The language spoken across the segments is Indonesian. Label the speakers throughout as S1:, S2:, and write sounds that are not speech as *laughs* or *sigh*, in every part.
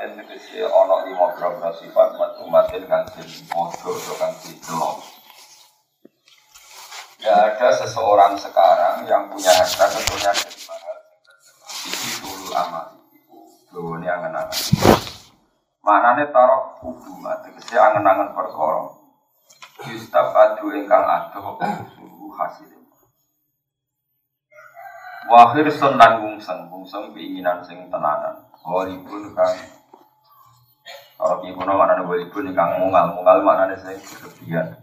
S1: yang tegesi ono lima beberapa sifat matumatin kan jadi bodoh atau kan didelok. Tidak ada seseorang sekarang yang punya harta tentunya dari mahal. Ini dulu amal itu. Dulu ini angen-angen. Maknanya taruh hubungan, tegesi angen-angen perkara. Yustab adu ingkang adoh suhu hasilnya. Wahir sun lan bungseng, bungseng keinginan sing tenanan. Holipun kang Kalau ibu nama mana holipun kang mungal, mungal mana saya berlebihan.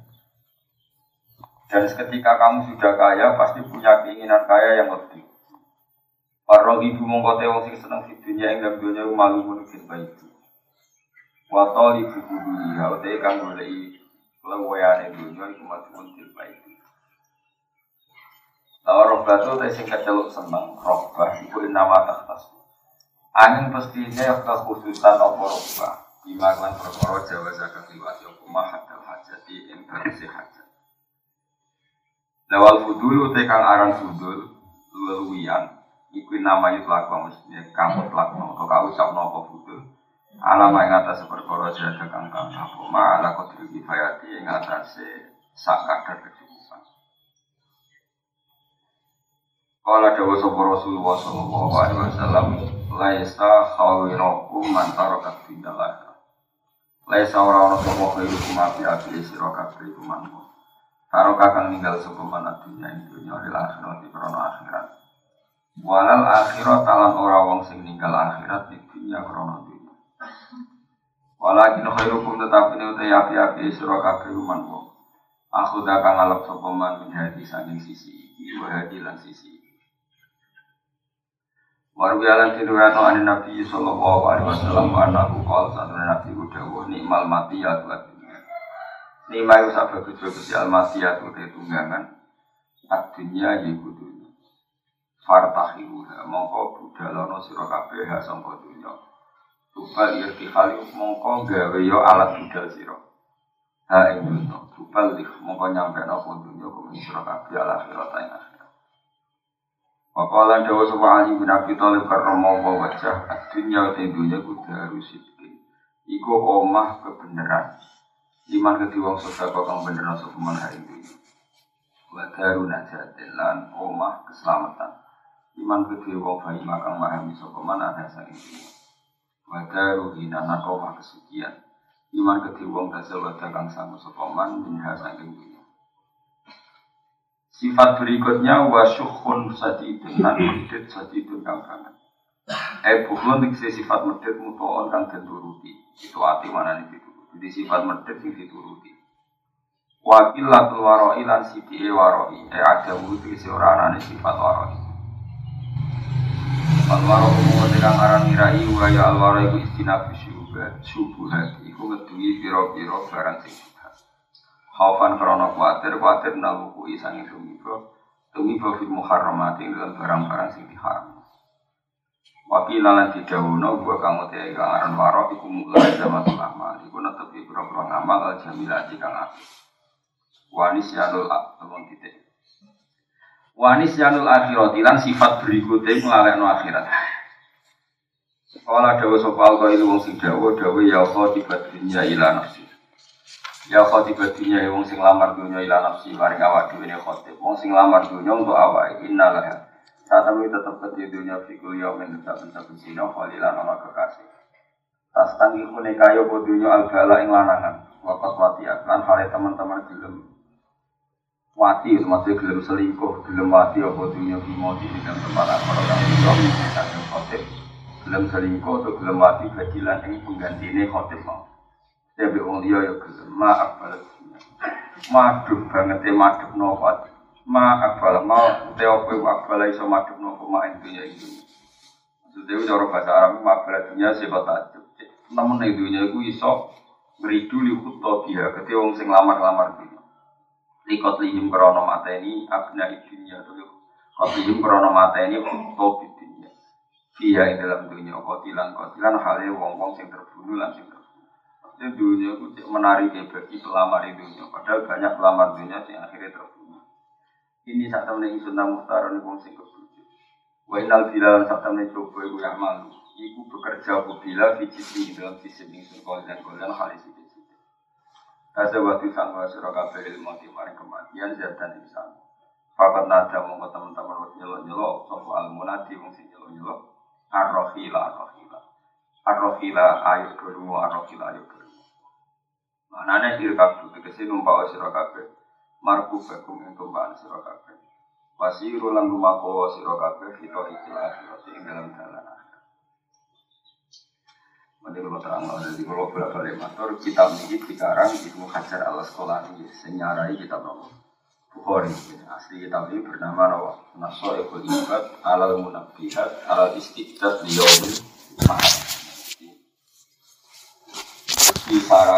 S1: Dan ketika kamu sudah kaya, pasti punya keinginan kaya yang lebih. Orang ibu mongkote wong sing seneng di dunia yang dalam dunia malu fil baiti. Watol ibu budi, kalau teh kang boleh lewayan dunia itu mati pun fil baiti. Lalu roh batu teh sing keceluk seneng, bah ibu nama tahtas. Angin pastinya kekhususan apa roba Bima klan perkara jawa zakat liwat Yoku mahat dal hajati yang berisi hajat. Lawal fudul tekang aran fudul Leluian Iku nama itu laku maksudnya kamu telakno Atau kau ucapno apa fudul. Alama yang atas perkara jaga kang kang apa Ma ala kodri kifayati yang atas Sak kadar kecukupan. Kala dawa sopa Rasulullah sallallahu alaihi wasallam laisa khawirakum man tarakat. Laisa ora ana sapa khairukum api api sira kabeh iku man. Karo kakang ninggal sapa man dunya ing dunya lil akhirat krana akhirat. Walal akhirat talan ora wong sing ninggal akhirat di dunya krana dunya. Walakin khairukum tetapi ne utai api api sira kabeh man wong. Aku dakang ngalap sapa man min hadi saking sisi iki wa hadi lan sisi Warwi alam tiruwano ane Nabi Sallallahu Alaihi Wasallam Anahu kal satu Nabi Udawa Nikmal mati ya tuh Nikmal itu sahabat bagus-bagus al mati ya tuh tunggangan Adunya ya kudunya Fartahiruha Mongko budalono siro kabeh sangka dunya. Tubal irtihali mongko gawe yo alat budal siro Ha ing dunya. Tubal mongko nyampe nopo dunya Kumin siro kabeh ala akhirat Wakala dawa sapa Ali bin Abi Thalib karena wajah dunia te dunya kudu harus Iku omah kebenaran. Iman kedhi wong sedekah kang bener sapa man hari ini. Wa daru najatin omah keselamatan. Iman kedhi wong bayi makang mahami sapa man ada saking dunya. Wa daru hinana omah kesucian. Iman kedhi wong tasawuf kang sanggup sapa man minha saking dunya. Sifat berikutnya wasyukhun sajidun *laughs* nan medit sajidun kang kangen. Eh bukhun diksi sifat medit mutoon kang dituruti. Itu hati mana nih dituruti. Jadi sifat medit sing dituruti. Wakil latul waroi lan siti e waroi. Eh ada wudhu si orang sifat waroi. Alwaro umum kang aran mirai wa ya alwaro iku istinabu syubuhat syubuhat iku ngeduwi pira-pira barang sing Khaufan krono kuatir, kuatir naluku isangi tumibo Tumibo fil muharramati dalam barang-barang sing diharam. Wakila lan didawuno gua kamu teh kang aran waro iku mulai zaman lama iku netepi pira-pira ngamal al jamilati kang apik Wanis yanul temen titik. Wanis yanul akhirat lan sifat berikutnya melalui akhirat. Kala dawa sopal kailu wong sing dawa dawa ya Allah tiba dunya ila nafsi Ya khotibah dunia wong sing lamar dunia ila nafsi maring awak dhewe ne khotib. Wong sing lamar dunia untuk awak innalah. Saat kami tetap ke dunia fikul yaumin tetap saben dina khalilan ana kekasih. Tas tangi kune kayo po dunia al bala ing lanangan. Wakat watiat lan hale teman-teman gelem wati maksudnya gelem selingkuh gelem wati apa dunia bimo di dalam tempat orang itu misalnya khotib gelem selingkuh atau gelem wati bajilan ing penggantine khotib mau ya be wong liya ya gelem maaf balas madhep banget e madhep nofat maaf balas mau te opo akbal iso madhep nopo mak dunya iki maksudnya cara bahasa Arab maaf balas dunya sifat tajub namun ning dunya iku iso Ngeridu li khutto dia ketika wong sing lamar-lamar dunya. Likot lihim krono mateni abna dunya atau likot lihim krono mateni khutto di dunya. Dia yang dalam dunia kotilan kotilan halnya wong-wong sing terbunuh lan sing Maksudnya dunia itu menarik bagi pelamar di dunia. Padahal banyak pelamar dunia yang akhirnya terbunuh. Ini saat temen sunnah muhtaron wong sing kebunuh. Wa inal bilal saat temen coba iku yang malu iku bekerja bila fijiti dalam sisi ingsun kol dan kol dan halis itu. Kasa waktu sangka surah kabeh ilmu di maring kematian zat dan insan. Fakat nada mongko teman-teman wis nyelok-nyelok sapa al munadi wong sing nyelok-nyelok arrohila arrohila. Arrohila ayo kedua arrohila ayo kedua. Manane irkab tegese numpak sira kabeh. Marku bakum ing tumpakan sira kabeh. Wasiru lan lumaku sira kabeh fito ikilah ing dalam dalan Nanti kalau terang jadi kalau bolak balik motor kitab ini dikarang Ibnu Hajar al Asqalani senyarai kitab nopo Bukhari asli kitab ini bernama nopo Naso Ebul Ibad alal Munabihat alal Istiqdat Liyaumil Mahal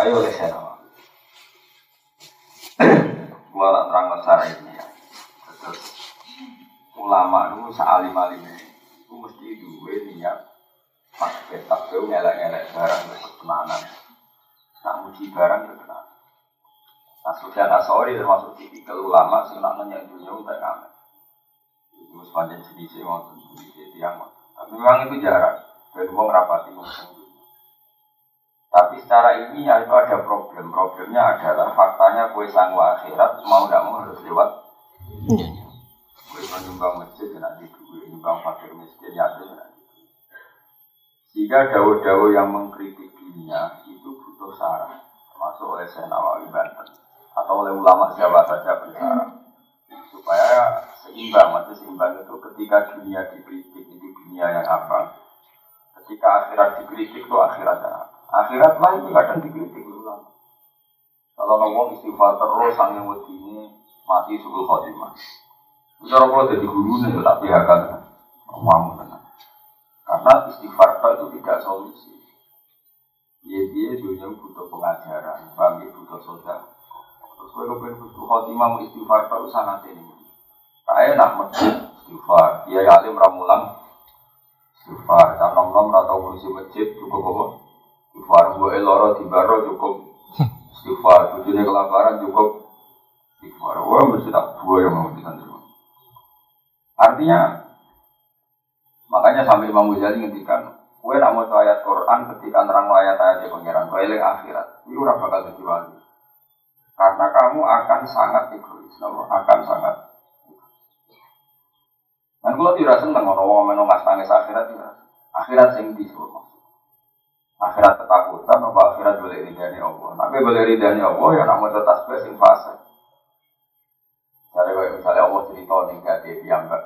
S1: disarai oleh saya Gua tak terang masalah ini ya Terus ulama itu sealim alimnya itu mesti dua niat pakai tabu ngelak-ngelak barang ketenanan. Nak muji barang ketenanan. Nah, Sufyan Asori termasuk tipikal ulama sing nak nanya dunia udah kami. Itu sepanjang jenisnya waktu jenisnya tiang. Tapi memang itu jarang. Dan uang rapati ngomong tapi secara ini itu ada problem. Problemnya adalah faktanya kue sangwa akhirat mau tidak mau harus lewat. Kue menyumbang masjid ya nanti duit, nyumbang fakir miskin ya itu nanti. Jika dawa-dawa yang mengkritik dunia itu butuh saran, termasuk oleh Syekh Nawawi Banten atau oleh ulama Jawa saja bersaran supaya seimbang, maksudnya seimbang itu ketika dunia dikritik itu dunia yang apa, ketika akhirat dikritik itu akhirat yang apa. Akhirat lah itu kadang dikritik ulama. Kalau ngomong istighfar terus sang yang ini mati subuh khotimah. Cara kalau jadi guru nih, tapi akan ngomong karena istighfar itu tidak solusi. Iya dia dunia butuh pengajaran, bagi butuh sosial. Terus kalau pengen butuh khotimah mau istighfar itu sangat ini. Kayak nak masjid istighfar, dia alim ramulang istighfar. Kan nom nom atau ngurusi masjid cukup apa? Istighfar. Gue eloro di baro cukup istighfar. Tujuannya kelaparan cukup istighfar. Wah mesti tak dua yang mau disandung. Artinya Makanya sampai Imam Ghazali ngendikan, kue nak mau ayat Quran ketika nerang ayat-ayat di pangeran, kue eling akhirat, itu ora bakal jadi wali. Karena kamu akan sangat egois, akan sangat. Dan kalau tidak seneng, orang orang menung tangis akhirat, ya. akhirat sing di Akhirat ketakutan, apa akhirat boleh ridhani Allah. Tapi boleh ridhani Allah, ya nak mau tasbih sing fase. Misalnya, misalnya Allah cerita nih gak dia mbak.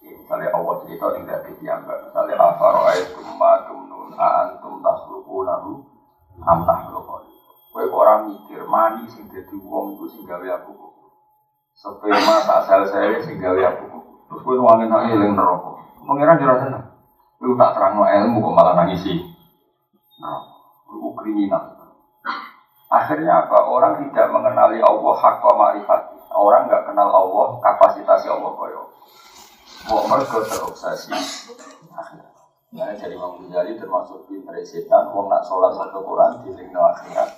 S1: Misalnya Allah cerita tidak didiamkan. Misalnya apa roai tumma tumnun aantum tasluku nahu amnah lokol. Kue orang mikir mani sing jadi wong itu sing gawe aku. Sperma tak sel saya sing gawe aku. Terus kue nuangin nangis yang neraka. Mengira sana. Kue tak terang ilmu kok malah nangis sih. Nah, kriminal. Akhirnya apa? Orang tidak mengenali Allah hak ma'rifat. Orang nggak kenal Allah kapasitas Allah koyo. Mau mereka terobsesi. Nah, jadi Imam Ghazali termasuk pinter setan, mau nak sholat satu Quran di lingkungan akhirat.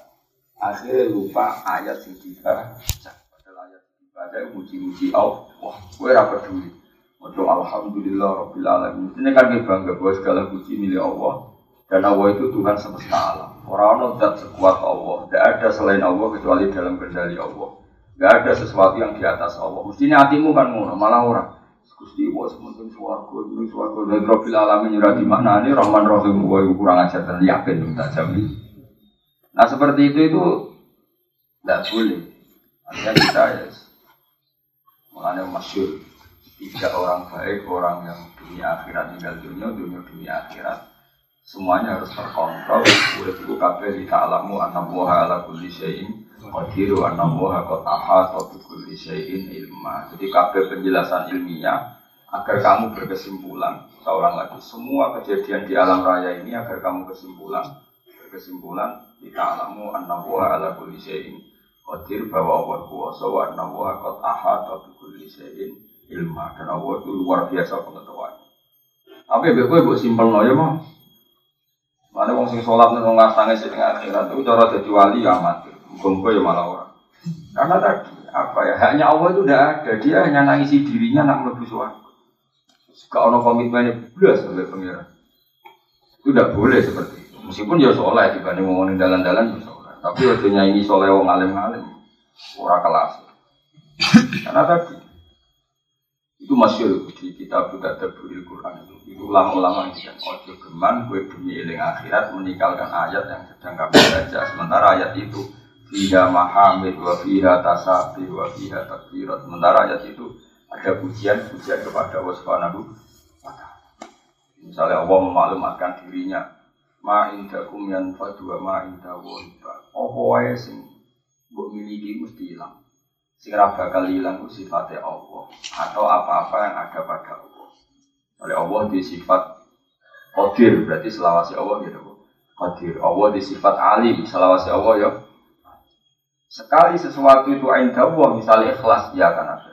S1: Akhirnya lupa ayat yang dibaca. Padahal ayat yang dibaca muji-muji Allah. Wah, gue rapat peduli. Waduh, Alhamdulillah Rabbil Alamin. Ini kan bangga bahwa segala puji milik Allah. Dan Allah itu Tuhan semesta alam. Orang-orang tidak sekuat Allah. Tidak ada selain Allah kecuali dalam kendali Allah. Tidak ada sesuatu yang di atas Allah. Mestinya hatimu kan ngono, malah orang. Gusti wa sementing suwargo, ini suwargo dan profil alamin nyurah di mana ini Rahman Rahim wa kurang ajar dan yakin tak jamin. Nah seperti itu itu tidak boleh. Artinya kita ya mengenai masyur tiga orang baik, orang yang dunia akhirat tinggal dunia, dunia dunia akhirat. Semuanya harus terkontrol. Udah itu kabeh di ta'alamu buha ala kulli syai'in Qadiru anna muha qad ahata bi kulli syai'in ilma. Jadi kabeh penjelasan ilmiah agar kamu berkesimpulan. Seorang lagi semua kejadian di alam raya ini agar kamu kesimpulan berkesimpulan Kita alamu anna wa ala kulli syai'in bahwa Allah kuasa wa anna wa qad ahata bi kulli syai'in ilma dan Allah itu luar biasa pengetahuan. Tapi gue gue simpel no ya mah. Mana wong sing sholat nang ngasange sing akhirat itu cara dadi wali ya mati. Ya malah orang. Karena tadi apa ya hanya Allah itu udah ada dia hanya nangisi dirinya nak mlebu suwarga. Kalau komitmennya belas sampai pengiran. Itu tidak boleh seperti itu. Meskipun ya soleh dibanding ngomongin dalan-dalan ya soleh. Tapi waktunya ini soleh wong alim-alim. Ora kelas. Karena tadi itu masyur di kitab juga terbuil Quran itu. Itu ulama-ulama yang ojo geman gue demi iling akhirat meninggalkan ayat yang sedang kami baca. Sementara ayat itu fiha mahamid wa fiha tasabih wa fiha takbirat. Sementara ayat itu ada pujian-pujian kepada Allah Subhanahu wa Misalnya Allah memaklumatkan dirinya. Ma indakum yan fadwa ma indahu Apa wae sing mbok miliki mesti hilang sing bakal hilang sifatnya Allah atau apa-apa yang ada pada Allah. Oleh Allah di sifat Qadir berarti selawasi Allah gitu. Qadir. Allah di sifat alim selawasi Allah ya. Sekali sesuatu itu ain Allah misalnya ikhlas ya kan ada.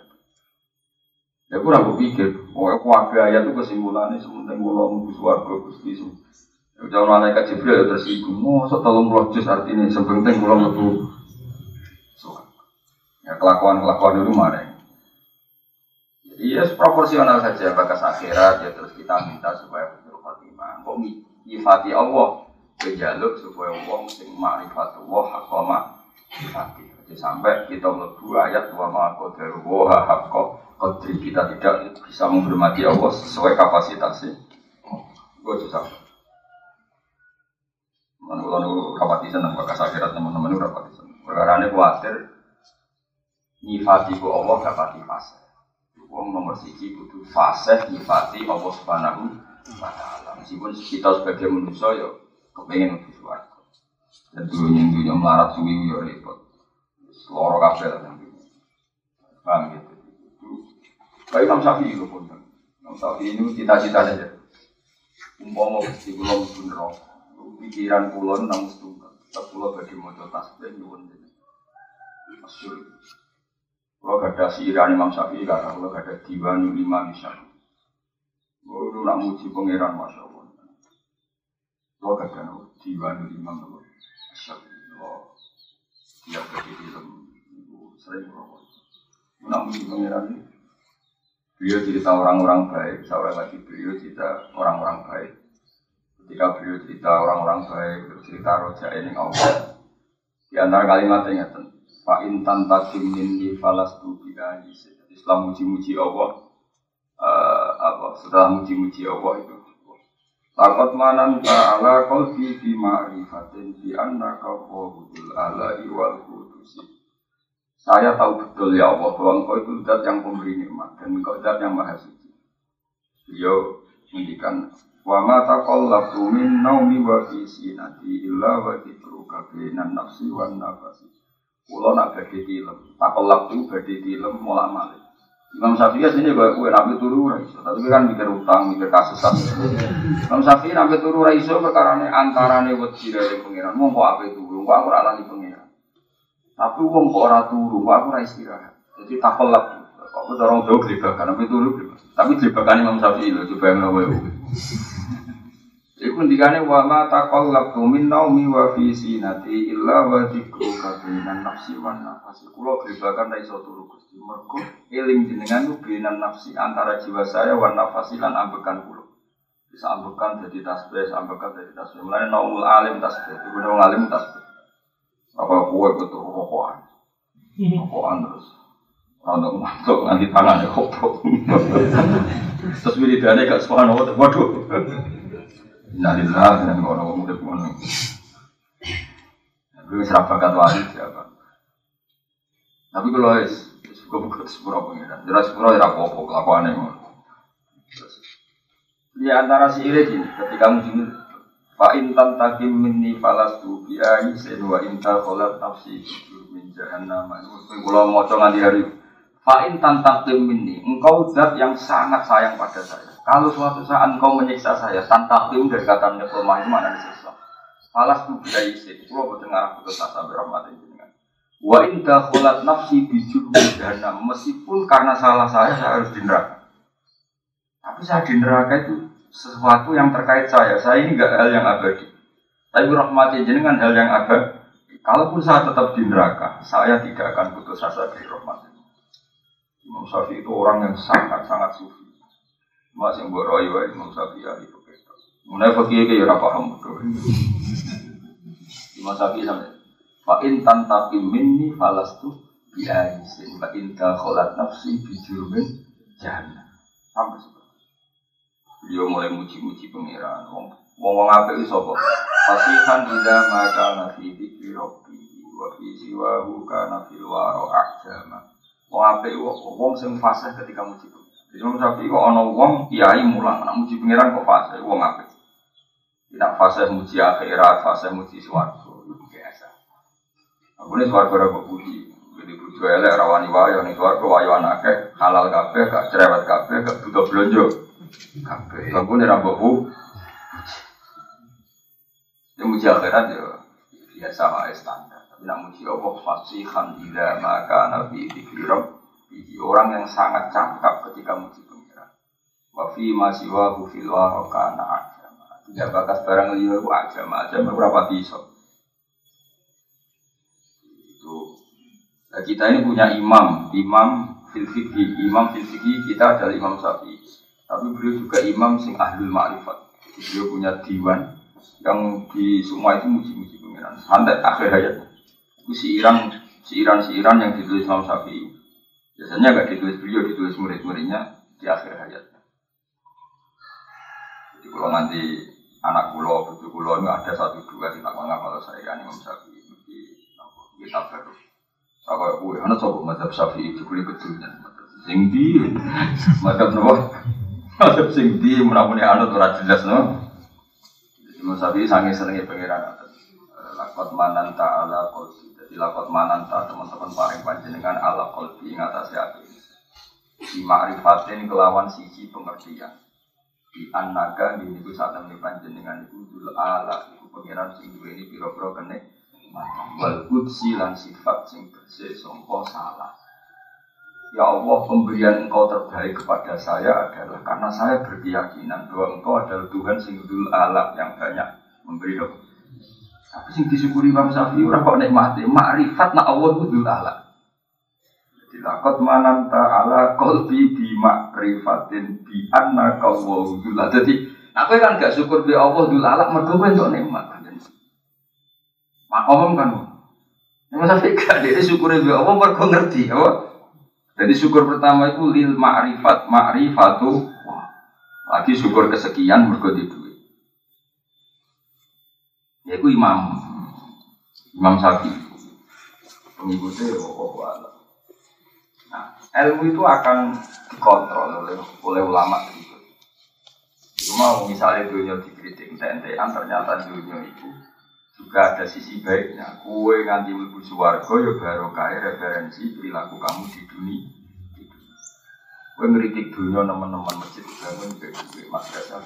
S1: Ya kurang berpikir, oh aku ada ayat itu kesimpulannya sementara mula mau suarga gusti Jangan malaikat Jibril ya tersinggung, mau setelah mulut jus artinya sebentar mula mau Ya kelakuan-kelakuan itu mana? Jadi ya proporsional saja bakas akhirat ya terus kita minta supaya betul khotimah. Kok nyifati Allah kejaluk supaya Allah sing ma'rifatullah hakoma nyifati. Jadi sampai kita melebu ayat wa ma'qadaru wa hakko qadri kita tidak bisa menghormati Allah sesuai kapasitasnya. Gue susah. Kalau rapati senang bakas akhirat teman-teman rapati senang. Perkara ini khawatir nyifati ku Allah gak pati fase. Wong nomor siji kudu fase nyifati Allah Subhanahu wa taala. Meskipun kita sebagai manusia ya kepengen untuk suwarga. Dan yang dunia melarat suwi ya repot. Loro kabeh lah Paham gitu. Baik Imam Syafi'i itu pun. Imam Syafi'i ini cita-cita saja. Umpama Gusti kula mlebu. Pikiran kula nang setunggal. Tetep kula badhe maca tasbih nyuwun. Masyhur. Kalau gak ada siiran Imam Syafi'i, kata kalau gak ada diwan lima misal. Kalau nak muji pangeran Masya Allah. Kalau gak ada diwan lima Masya Allah. Dia pergi film, sering merokok. Nak muji pangeran ini. Beliau cerita orang-orang baik, seorang lagi beliau cerita orang-orang baik. Ketika beliau cerita orang-orang baik, cerita roja ini Allah. Di antara kalimatnya Fa intan takim minni falastu biha Islam muji-muji Allah uh, apa setelah muji-muji Allah itu. Takut manan ta'ala qalbi fi ma'rifatin bi annaka qawudul alai wal kudusi Saya tahu betul ya Allah bahwa engkau itu zat yang pemberi nikmat dan engkau zat yang maha suci. Beliau mendikan wa ma taqallabtu min naumi wa fi sinati illa wa dhikruka bainan nafsi wan nafasi Kulo nak badhe film, takol tuh badhe film mulak malik. Imam Syafi'i sini gue kue nabi turu raiso, tapi kan mikir utang, mikir kasus Imam Syafi'i nabi turu raiso perkara ini antara nih dari pengiran, mau kok apa itu, mau aku ralani pengiran. Tapi uang kok orang turu, mau aku rai istirahat. Jadi takol tuh, kok dorong jauh gelibakan, nabi turu Tapi gelibakan Imam Syafi'i loh, coba yang nabi. Iku ndikane wa ma taqallabtu min naumi wa fi sinati illa wa dzikruka bainan nafsi wan nafsi. Kula bebakan ra iso turu Gusti mergo eling jenengan ku nafsi antara jiwa saya wan nafsi lan ambekan kula. Bisa ambekan jadi tasbih, ambekan jadi tasbih. Mulane naumul alim tasbih, itu naumul alim tasbih. Apa kuwe betul rokokan. Rokokan terus. Untuk mantuk nanti tangannya kopok. *laughs* Terus wiridane gak subhanallah. Waduh. Innalillah dan orang muda pun. Gue serap bakat wali siapa. Tapi kalau es, gue buka sepura pengiran. Jelas sepura ya apa-apa kelakuan yang Di antara si ini ketika musim Fa intan takim minni falastu bi ayisin wa inta kholat nafsi min jahannam. Kalau mau di hari Fa intan takim minni, engkau zat yang sangat sayang pada saya. Kalau suatu saat engkau menyiksa saya, tanpa tim dari kata lemah itu mana disiksa? Falas tu bila isi, kulo boten ngarah putus asa berahmat jenengan. Wa inda kholat nafsi bijur dana meskipun karena salah saya saya harus di neraka. Tapi saya di neraka itu sesuatu yang terkait saya. Saya ini enggak hal yang abadi. Tapi rahmati jenengan hal yang abadi. Kalaupun saya tetap di neraka, saya tidak akan putus asa dari rahmat. Imam Syafi'i itu orang yang sangat-sangat sufi. Masih buat roy Imam Syafi'i ahli Mulai fakir ke ya paham betul. *laughs* Imam Syafi'i sampai Fa in tantapi minni falastu bi aisin wa in kholat nafsi bi jurmin jahannam. Sampai seperti Beliau mulai muji-muji pengiran. Wong wong iso apa? Fasihan ida maka nafi dzikri rabbi wa fi siwahu kana fil waro. Wong apik wong sing fasih ketika muji pengiran. Jadi Imam Syafi'i kok ana wong kiai mulang, nak muji pengiran kok fasih, wong apik. Tidak fase muji akhirat, fase muji suwargo, itu biasa. Aku ini suwargo ragu puji. Jadi bujuk elek rawani wayo, ini suwargo wayo anaknya, halal kafe, gak cerewet kafe, gak butuh belanja. Kafe, aku ini ragu bu. Ini muji akhirat ya biasa lah standar. Tapi nak muji Allah fasihan ila maka nabi dikirab. Orang yang sangat cakap ketika muji pengiran. Wafi masih wahu fil warokana tidak bakas barang liya itu aja, aja berapa iso. Itu. Nah, kita ini punya imam, imam fil imam fil kita adalah imam sapi. Tapi beliau juga imam sing ahlul ma'rifat. Beliau punya diwan yang di semua itu muji-muji pengiran. Sampai akhir hayat. Itu Iran, si Iran yang ditulis Imam Syafi'i. Biasanya gak ditulis beliau, ditulis murid-muridnya di akhir hayat. Jadi kalau nanti anak kulo, bucu kulo ini ada satu dua sih tak kalau saya kan Imam Syafi'i di kitab baru. Saya kayak gue, anak coba madzhab Syafi'i itu kuliah betulnya. Sing di, *laughs* madzhab nopo, madzhab sing di, anak tuh jelas no. Imam Syafi'i sangat senengnya pengiran lakot manan ala kolbi. Jadi lakot manan ta teman-teman paling panjenengan ala kolbi ingatasi hati. Di ma'rifatin kelawan sisi pengertian di anaga di niku saat temen panjenengan itu dul ala itu pengiran sing ini piro-piro kene wal kudsi lan sifat sing bersih songko salah Ya Allah, pemberian engkau terbaik kepada saya adalah karena saya berkeyakinan bahwa engkau adalah Tuhan sing dul ala yang banyak memberi dong. Tapi sing disyukuri Imam Syafi'i ora kok nikmati, makrifat nak Allah itu dul ala. Dilakot manan ta'ala kolbi bima rifatin bi anna kawahu dula. Jadi aku kan gak syukur di Allah dula alak mergo kowe entuk nikmat. Makom kan. Yang masa gak dia syukur di Allah mergo ngerti apa? Jadi syukur pertama itu lil ma'rifat ma'rifatu lagi syukur kesekian mergo di duit. Ya itu imam Imam Syafi'i pengikutnya Allah ilmu itu akan dikontrol oleh oleh ulama itu. Cuma misalnya dunia dikritik tentean ternyata dunia itu juga ada sisi baiknya. Kue nganti mlebu suwargo ya baru kaya referensi perilaku kamu di dunia. Kue ngeritik dunia teman-teman masjid bangun BBB madrasah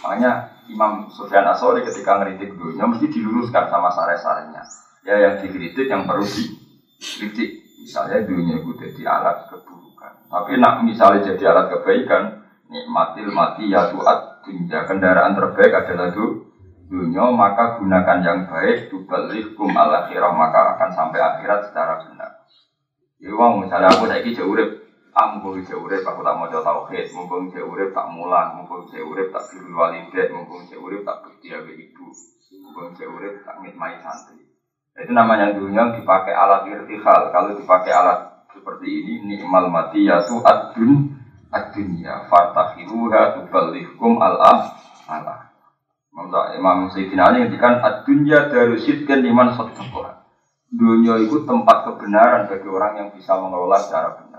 S1: Makanya Imam Sufyan Asori ketika ngeritik dunia mesti diluruskan sama sare-sarenya. Ya yang dikritik yang perlu dikritik. Misalnya dunia itu jadi alat keburukan. Tapi nak misalnya jadi alat kebaikan, nikmatil mati ya tuat dunia kendaraan terbaik adalah itu dunia maka gunakan yang baik kum al akhirah maka akan sampai akhirat secara benar. Ya misalnya aku saiki jauh ah mumpung urip aku tak mau tauhid, mumpung urip tak mulang, mumpung jauh urip tak birrul walidat, mumpung urip tak bekerja ibu, mumpung urip tak ngitmai santri. Itu namanya dunia dipakai alat irtihal. Kalau dipakai alat seperti ini, nikmal mati yaitu adun adunya fatakhiruha tubalihkum al-ah Allah. Imam Sayyidina Ali ngendikan adunya darusidkan liman sadaqah. Dunia itu tempat kebenaran bagi orang yang bisa mengelola secara benar.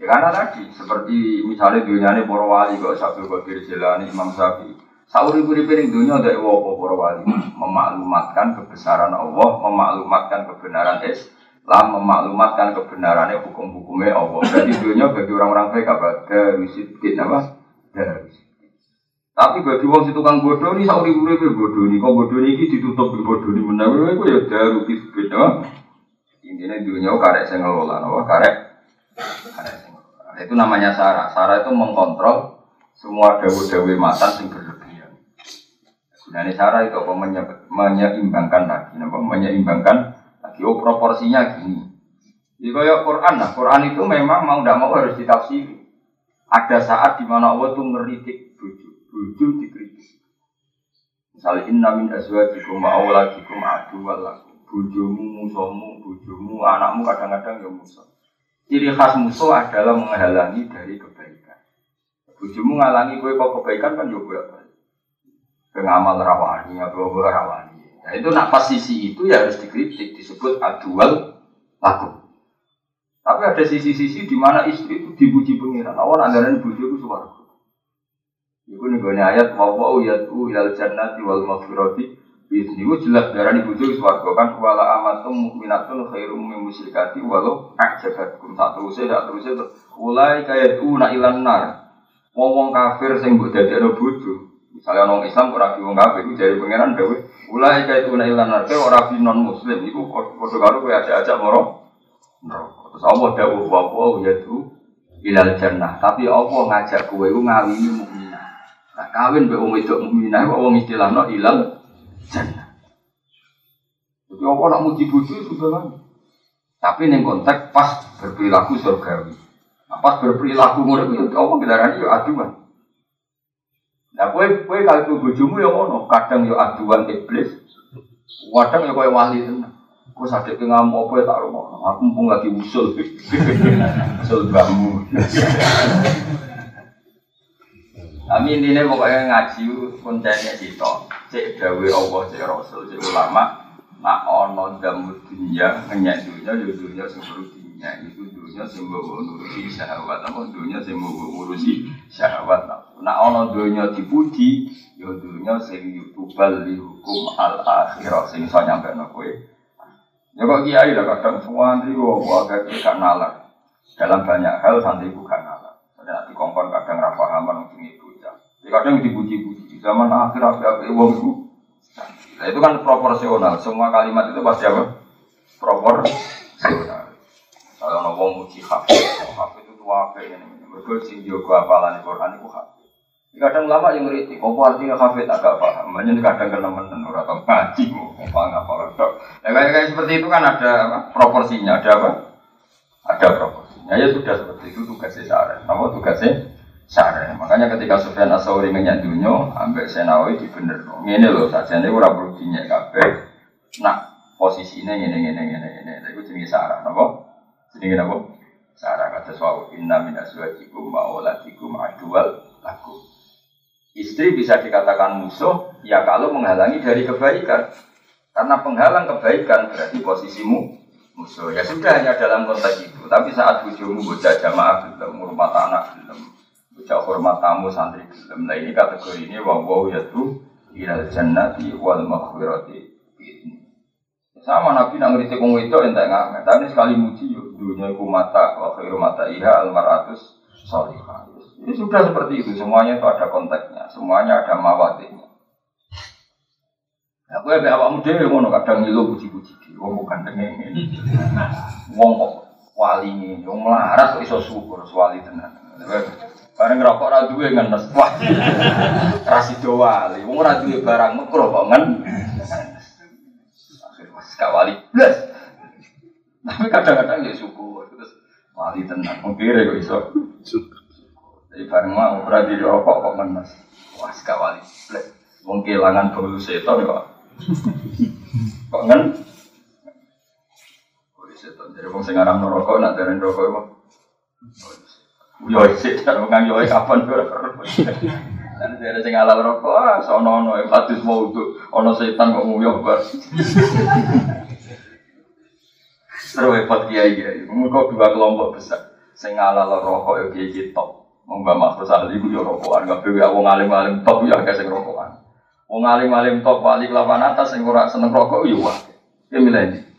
S1: Ya karena tadi, seperti misalnya dunia ini para wali, kok Syabdul Qadir Jilani, Imam Syafi'i. Sauri puri piring dunia ada apa para wali memaklumatkan kebesaran Allah, memaklumatkan kebenaran Islam, memaklumatkan kebenarannya hukum-hukumnya Allah. Jadi dunia bagi orang-orang baik apa? Dari sidkin apa? Dari Tapi bagi wong si tukang bodoh nih sauri uripe bodoh nih, kok bodoh nih ditutup bodoh nih menawa kowe ya daru kisbet ya. Intinya dunia karek saya ngelola, nawa karek karek. Itu namanya Sarah. Sarah itu mengkontrol semua dawe-dawe matan sing berlebihan. Gunanya Sarah itu apa menyeimbangkan lagi, apa menyeimbangkan lagi. Oh proporsinya gini. Jadi kayak Quran, nah Quran itu memang mau tidak mau harus ditafsiri. Ada saat di mana Allah itu ngeritik bujuk, bujuk dikritik. Misalnya inna min azwajikum wa awladikum adu walakum. Bujumu, musuhmu, bujumu, anakmu kadang-kadang ya musuh. Ciri khas musuh adalah menghalangi dari kebaikan. Bujumu ngalangi gue kok kebaikan kan juga baik. Pengamal rawani atau rawani. Nah itu nak pas sisi itu ya harus dikritik disebut adual lakum. Tapi ada sisi-sisi di mana istri itu dipuji pengiran. Awan anggaran bujuk itu suara. Iku nih gue ayat wa wa yatu ilal jannati wal maghfirati. Ini gue jelas darah di bujuk suara kan wala amatum mukminatun khairum min musyrikati walau ajabatkum tak terusnya tak terusnya tuh. Ulai kayak tuh nak ilan nar. Wong kafir sing mbok dadekno bojo. Misalnya orang Islam ora di wong kafir itu dari pangeran gawe. Ulai kayak tuh nak ilan nar. Kayak orang non muslim iku padha karo kowe ajak-ajak moro. Terus Allah dawuh wa wa yatu ilal jannah. Tapi Allah ngajak kowe ku ngawini mukminah. Nah, kawin mbek wong wedok mukminah kok wong istilahno ilal jannah. Jadi Allah nak muji bojo sudah kan. Tapi ning konteks pas berperilaku surgawi. Nah, pas berperilaku ngono itu Allah ngelarani yo aduan. Nah, kowe kowe kalau bojomu yo ngono, kadang yo aduan iblis. Kadang yo kowe wali tenan. Gue sakit ke ngamuk apa ya tak rumah. Aku mumpung lagi usul. *laughs* usul bambu. Tapi intinya pokoknya ngaji kuncinya itu. Cek dawe Allah, cek Rasul, cek ulama. Nak ono damu dunia, ngenyak dunia, ya dunia sing dunia. Itu dunia sing bawa ngurusi syahwat. Apa dunia sing bawa ngurusi syahwat. Nak ono dunia dipuji, ya dunia sing yutubal li hukum al akhirah. Sing so nyampe kue. Ya kok kiai lah kadang nanti gua agak gak nalar. Dalam banyak hal santri bukan nalar. Ada nanti kongkon kadang rapahaman mungkin itu ya. Kadang dipuji-puji. Zaman akhir apa uang itu. Nah itu kan proporsional. Semua kalimat itu pasti apa? Proporsional. Kalau ono wong muji hafid, hafid itu apa ini? Mereka sing jago apalan Quran itu hafid. Kadang lama yang ngerti, kok artinya hafid agak paham. Banyak kadang kena menen atau ngaji, apa apa. Ya kayak, kayak seperti itu kan ada apa? proporsinya, ada apa? Ada proporsinya. Ya sudah seperti itu tugasnya syarah. Apa tugasnya syarah? Makanya ketika Sufyan Asauri ngenyak dunia, ambek Senawi di bener. Ini loh saja ini kurang perlu dinyak kabeh. Nah posisinya ini ini ini ini ini. Itu jenis syarah, apa? Jenis apa? Syarah kata suau inna min azwajikum wa auladikum adual lakum. Istri bisa dikatakan musuh ya kalau menghalangi dari kebaikan. Karena penghalang kebaikan berarti posisimu musuh. Ya sudah hanya dalam konteks itu. Tapi saat bujumu bocah jamaah belum, hormat anak belum, bocah hormat tamu santri belum. Nah ini kategori ini wawaw yaitu ilal jannati wal maghfirati sama Nabi nak ngerti kong itu entek nggak tapi sekali muji yuk dunia ku mata wa khairu mata iha almaratus solihah ini sudah seperti itu semuanya itu ada konteksnya semuanya ada mawatinya Aku ya awakmu dhewe ngono kadang ngilu puji-puji di wong bukan dengeng. Wong kok wali wong melarat kok iso syukur wali tenan. Bareng ngerokok ra duwe ngenes. Wah. Ra sido wali, wong ora duwe barang mekro kok ngen. Akhir pas wali blas. Tapi kadang-kadang ya syukur terus wali tenan. Mungkin kok iso syukur. Jadi bareng mau ora dirokok kok ngenes. Wah, sekawali blas. Wong kehilangan bau setan kok Kok kan? setan. Jadi wong sing aran rokok nak dereng rokok kok. Yo sik karo nganggo kapan Dan dari sing rokok, ah, sono ono hadis mau itu, ono setan kok nguyok bar. Terus repot kiai kiai, mereka dua kelompok besar. Sing halal rokok yo kiai top. Mbak Mas Rosali itu yo rokokan, gak bewe wong alim-alim top yo akeh sing rokokan. Wong alim-alim top wali kelapan atas ora seneng rokok yo wah. Ya milih.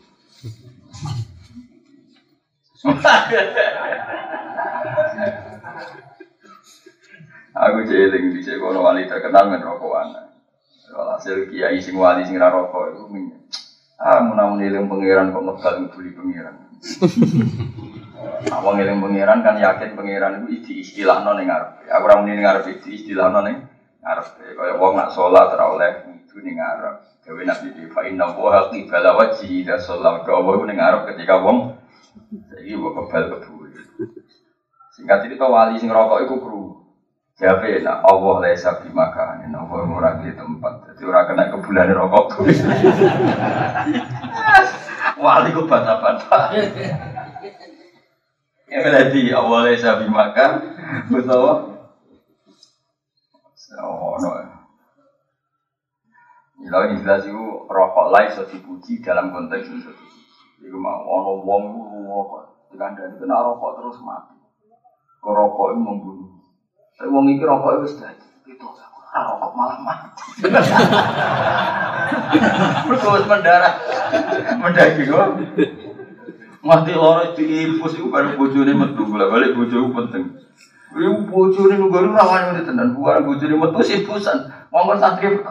S1: Aku jeling di kono wali terkenal men rokokan. Walhasil kiai sing wali sing rokok iku minyak. Ah menawa eling pangeran kok megal ngibuli pangeran. Awang eling pangeran kan yakin pangeran itu di istilahno ning ngarep. Aku ora muni ning ngarep di istilahno ning ngarep. Kaya wong nak salat ora itu ning ngarep. Dewe Nabi di fa inna wa qibala wajhi da salat. Kau wong ning ngarep ketika wong saiki kok kebal kebul. Singkat cerita wali sing rokok iku kru. Jabe nak Allah lesa bimakan, Allah ora di tempat. Jadi ora kena kebulan rokok. *laughs* Wali ku bata-bata. Ya *laughs* berarti Allah lesa bimakan, betul. Oh no. Lalu jelas itu rokok lain so dipuji dalam konteks itu. Iku mau ono wong rokok, dikandani kena rokok terus mati. Rokok itu membunuh. Tapi wong iki rokok wis dadi. Itu rokok malah mati. Terus mendarah. Mendaki kok. Mati loro diinfus iku baru bojone metu bola balik bojoku penting. Iku bojone nunggu rawan ini tenan bukan bojone metu sibusan. Ngomong santri metu.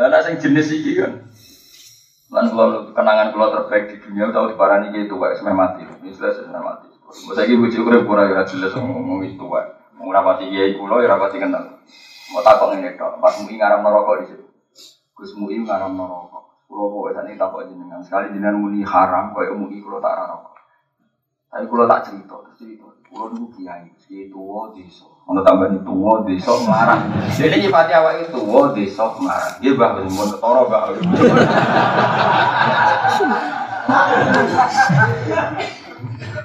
S1: Lah sing jenis iki kan Lan kalau kenangan kalau terbaik di dunia tahu di parani gitu, wae semai mati. Jelas semai mati. Masa ini bujuk kurang kurang ya jelas ngomong itu wae. Mau rapati kiai kulo ya rapati kenal. Mau takut ini dok. Pas mui ngaram nerokok di situ. Gus mui ngaram nerokok. Kulo kok saat ini takut jenengan. Sekali jenengan muni haram, kau mui kulo tak rokok. Tapi kulo tak cerita, cerita. Kulo dulu kiai, kiai tua desa. Ono tambah tua desa marah. Jadi nyifati awak itu tua desa marah. Dia bah mun ketara bah.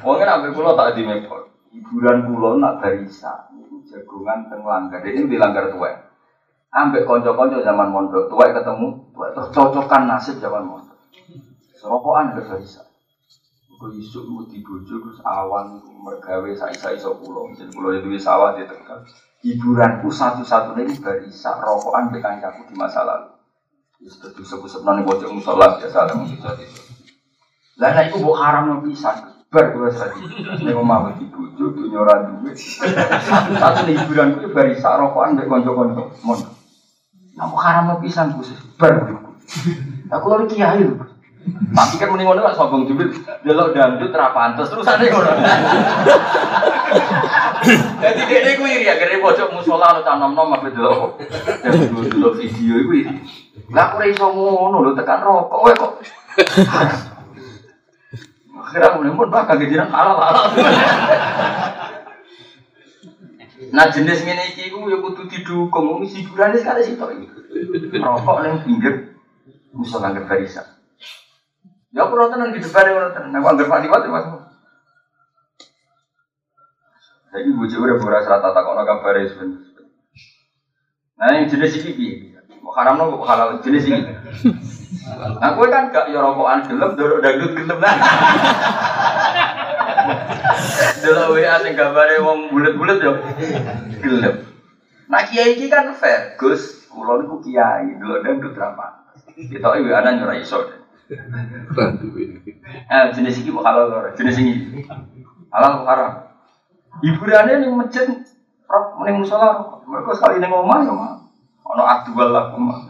S1: Wong kan ambil kulo tak di mepot. Hiburan kulo nak barisa. Iku jagongan teng langgar. Ini di langgar tua. Ambek konco-konco zaman mondok tua ketemu, tua terus cocokan nasib zaman mondok. Serokokan ke barisa. Kau isu lu di bojo terus awan mergawe sai-sai so pulau. Jadi pulau itu sawah di tegal. Hiburanku satu-satunya ini barisa rokokan dengan kancaku di masa lalu. Itu tuh sebut-sebut nanti bocor musola biasa ada jadi. Lah nek iku mbok haram pisan. Bar kula sadi. Nek omah di bojo dunya ora duwe. Satu hiburan ku barisa rokokan mbek kanca-kanca. Mon. Nah haram pisan ku bar. Aku lari kiai lho. Tapi kan mending ngono sombong jubit. Delok dangdut ra pantes ane ngono. Jadi dene ku iri ya kene pojok musola lo tanom-nom apa delok. Delok video iku iri. Lah aku ora iso ngono lho tekan rokok kowe kok. Akhirnya aku pun bakal kejiran halal halal. Nah jenis ngene iki ku ya kudu didukung wong hiburane sekali sitok iki. Rokok ning pinggir musola nang barisan. Ya aku lo tenang di depan ya tenang. Aku anggap mati mati mas. Jadi bujuk udah boras rata tak kau kabar ya Nah yang jenis ini mau haram lo halal jenis ini. Nah gue kan gak ya rokokan gelem, dorok dangdut gelem lah. Dulu WA sing gambare wong bulet-bulet yo gelem. Nah kiai iki kan fair, Gus. Kulo niku kiai, dulu dangdut ra. Kita iki ana nyora iso. Eh, jenis ini halal lho, jenis ini? Halal haram. Hiburannya nih masjid, roh mending musola, mereka sekali nih ngomong ya mah, ono aktual lah mah.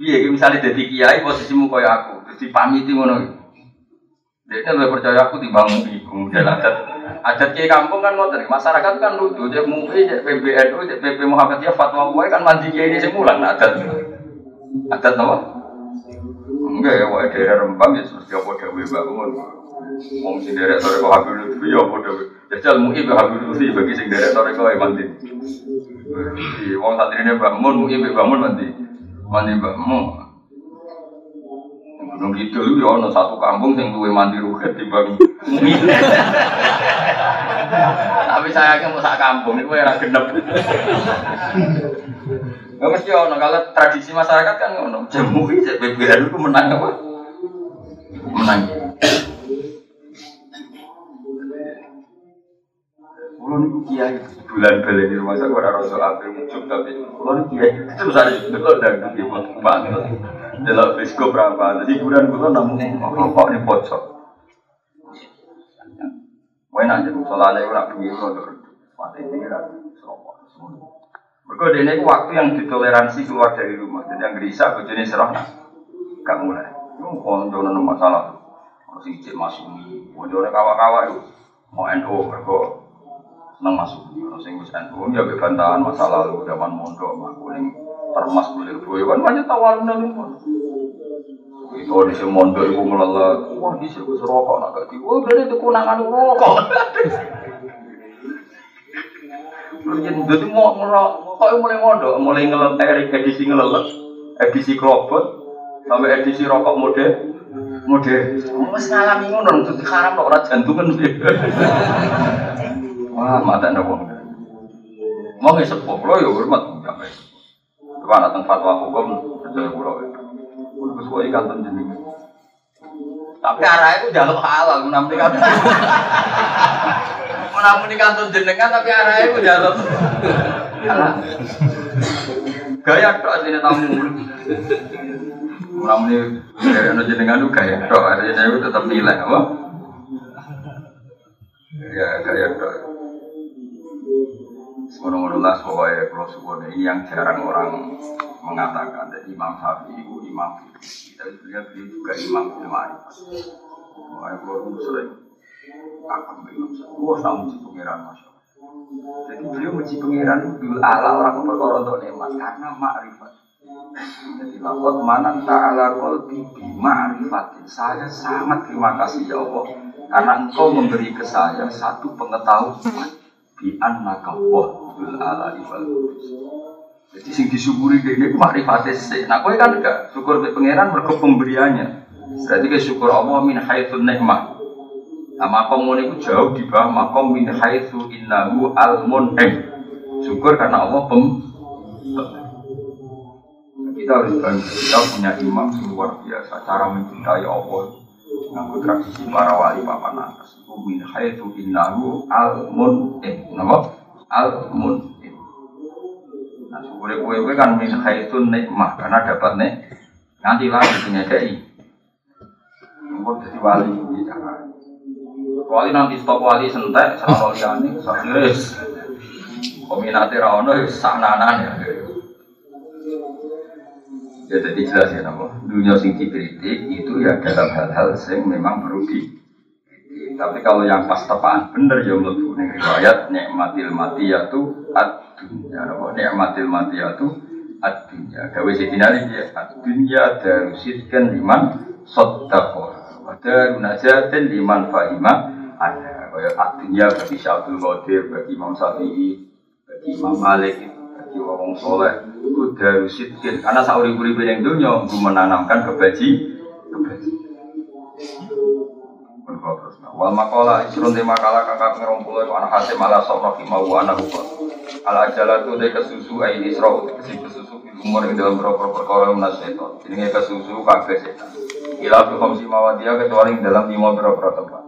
S1: Iya, misalnya jadi kiai posisimu kayak aku, terus dipamiti ngono. Dia lebih percaya aku dibangun di kemudian adat adat kiai kampung kan ngoten, masyarakat kan lucu, cek MUI, cek PBNU, cek PP Muhammadiyah, fatwa MUI kan mandi kiai ini semulan adat. Adat apa? Enggak ya, wae daerah Rembang ya mesti apa dewe bangun. Wong sing derek sore kok Habib Lutfi ya apa dewe. Jajal MUI be Habib Lutfi bagi sing derek sore kok mandi. Wong santrine bangun MUI bangun mandi. Mandi Mbak Gunung Kidul itu ya satu kampung yang luwe mandi di bang *laughs* Saya kan mau sak kampung itu era genep. Gak mesti ono kalau tradisi masyarakat kan ono jamu itu BBR itu menang apa? Menang. Kulo niku kiai bulan beli di rumah saya ora rasa ape muncul tapi kulo niku kiai terus ada delok dan di banget. Delok biskop berapa. Jadi bulan kulo namung rokok di pojok. Wae nak jadi salale ora pinggir kulo Mati ini kan Mereka ini waktu yang ditoleransi keluar dari rumah. Jadi yang gerisa, bojone serah, gak mulai. Itu konjonan masalah. Harus ijik masuk ini. Konjonan kawa-kawa itu. Mau NU, mereka senang masuk. Harus bisa NU, ya kebantahan masa lalu. Zaman mondok, mah kuning. Termas kulir boy. Kan banyak tawaran itu di sini mondok ibu melelat, wah di sini serokok nak gak wah berarti itu kunangan rokok. Jadi mau ngelok, kok mulai mondok, mulai ngelentek edisi ngelelet, edisi kerobot, sampai edisi rokok mode, mode. Mas ngalami ngono, itu haram kok orang jantungan. Wah, mata wong. Mau nggak sepuh, lo ya hormat sampai. Coba datang fatwa hukum, percaya pulau Udah sesuai kantor jenengan. Tapi arahnya itu jalur halal, menampi kan. Menampi kantor jenengan, tapi arahnya itu jalur. Gaya tok sini tamu. Menampi gaya jenengan itu gaya tok, artinya itu tetap nilai, apa? Ya, gaya tok. Ngono-ngono lah pokoknya kalau ini yang jarang orang mengatakan. Jadi Imam Syafi'i itu imam kita sebenarnya beliau juga imam ilmu Makanya kalau sering Imam Syafi'i. Wah, tak muji pengiran masya Jadi beliau muji pengiran itu ala orang perkara untuk nikmat karena makrifat. Jadi lakot mana ta'ala kolbi ma'rifatin Saya sangat terima kasih ya Allah Karena engkau memberi ke saya satu pengetahuan Bi annaka wahdul ala wal Jadi sing disyukuri ini makrifatnya sih. Nah kowe kan enggak syukur ke pangeran mergo pemberiannya. Berarti ke syukur Allah min haitsun nikmah. Nah makom ngono iku jauh di bawah makom min haitsu innahu al mun'im. Syukur karena Allah pem kita harus bangga kita punya imam luar biasa cara mencintai Allah nganggo tradisi para wali papan atas itu min haitsu innahu al mun'im nama al mun'im nah syukur kue kan min haitsu nikmah karena dapat nek nanti lagi punya dai Mungkin jadi wali wali nanti stop wali sentek sama liane sakires peminatnya rawono sananan ya. Ya jadi jelas ya nama dunia sing dikritik itu ya dalam hal-hal yang memang perlu di tapi kalau yang pas tepaan bener ya mlebu ning riwayat nikmatil matiyatu ad-dunya. Nama nikmatil matiyatu ad-dunya? Gawe sidina iki ya ad-dunya darusitkan liman sadaqah wa darunajatin liman fahima ada kaya ad-dunya bagi Syabdul Qadir bagi Imam Syafi'i bagi Imam Malik bagi wong soleh itu dari sidkin karena sauri puri yang dunia untuk menanamkan kebaji. Kebaji Wal makola isrun di makalah kakak ngerong pulau itu anak hasim ala sok nafi mau anak hukum Ala ajala tu de kesusu ayin isra uti kesi kesusu di umur yang dalam berapa perkara menas setan Ini kesusu kakek setan Ila tu komsi mawadia kecuali dalam lima berapa tempat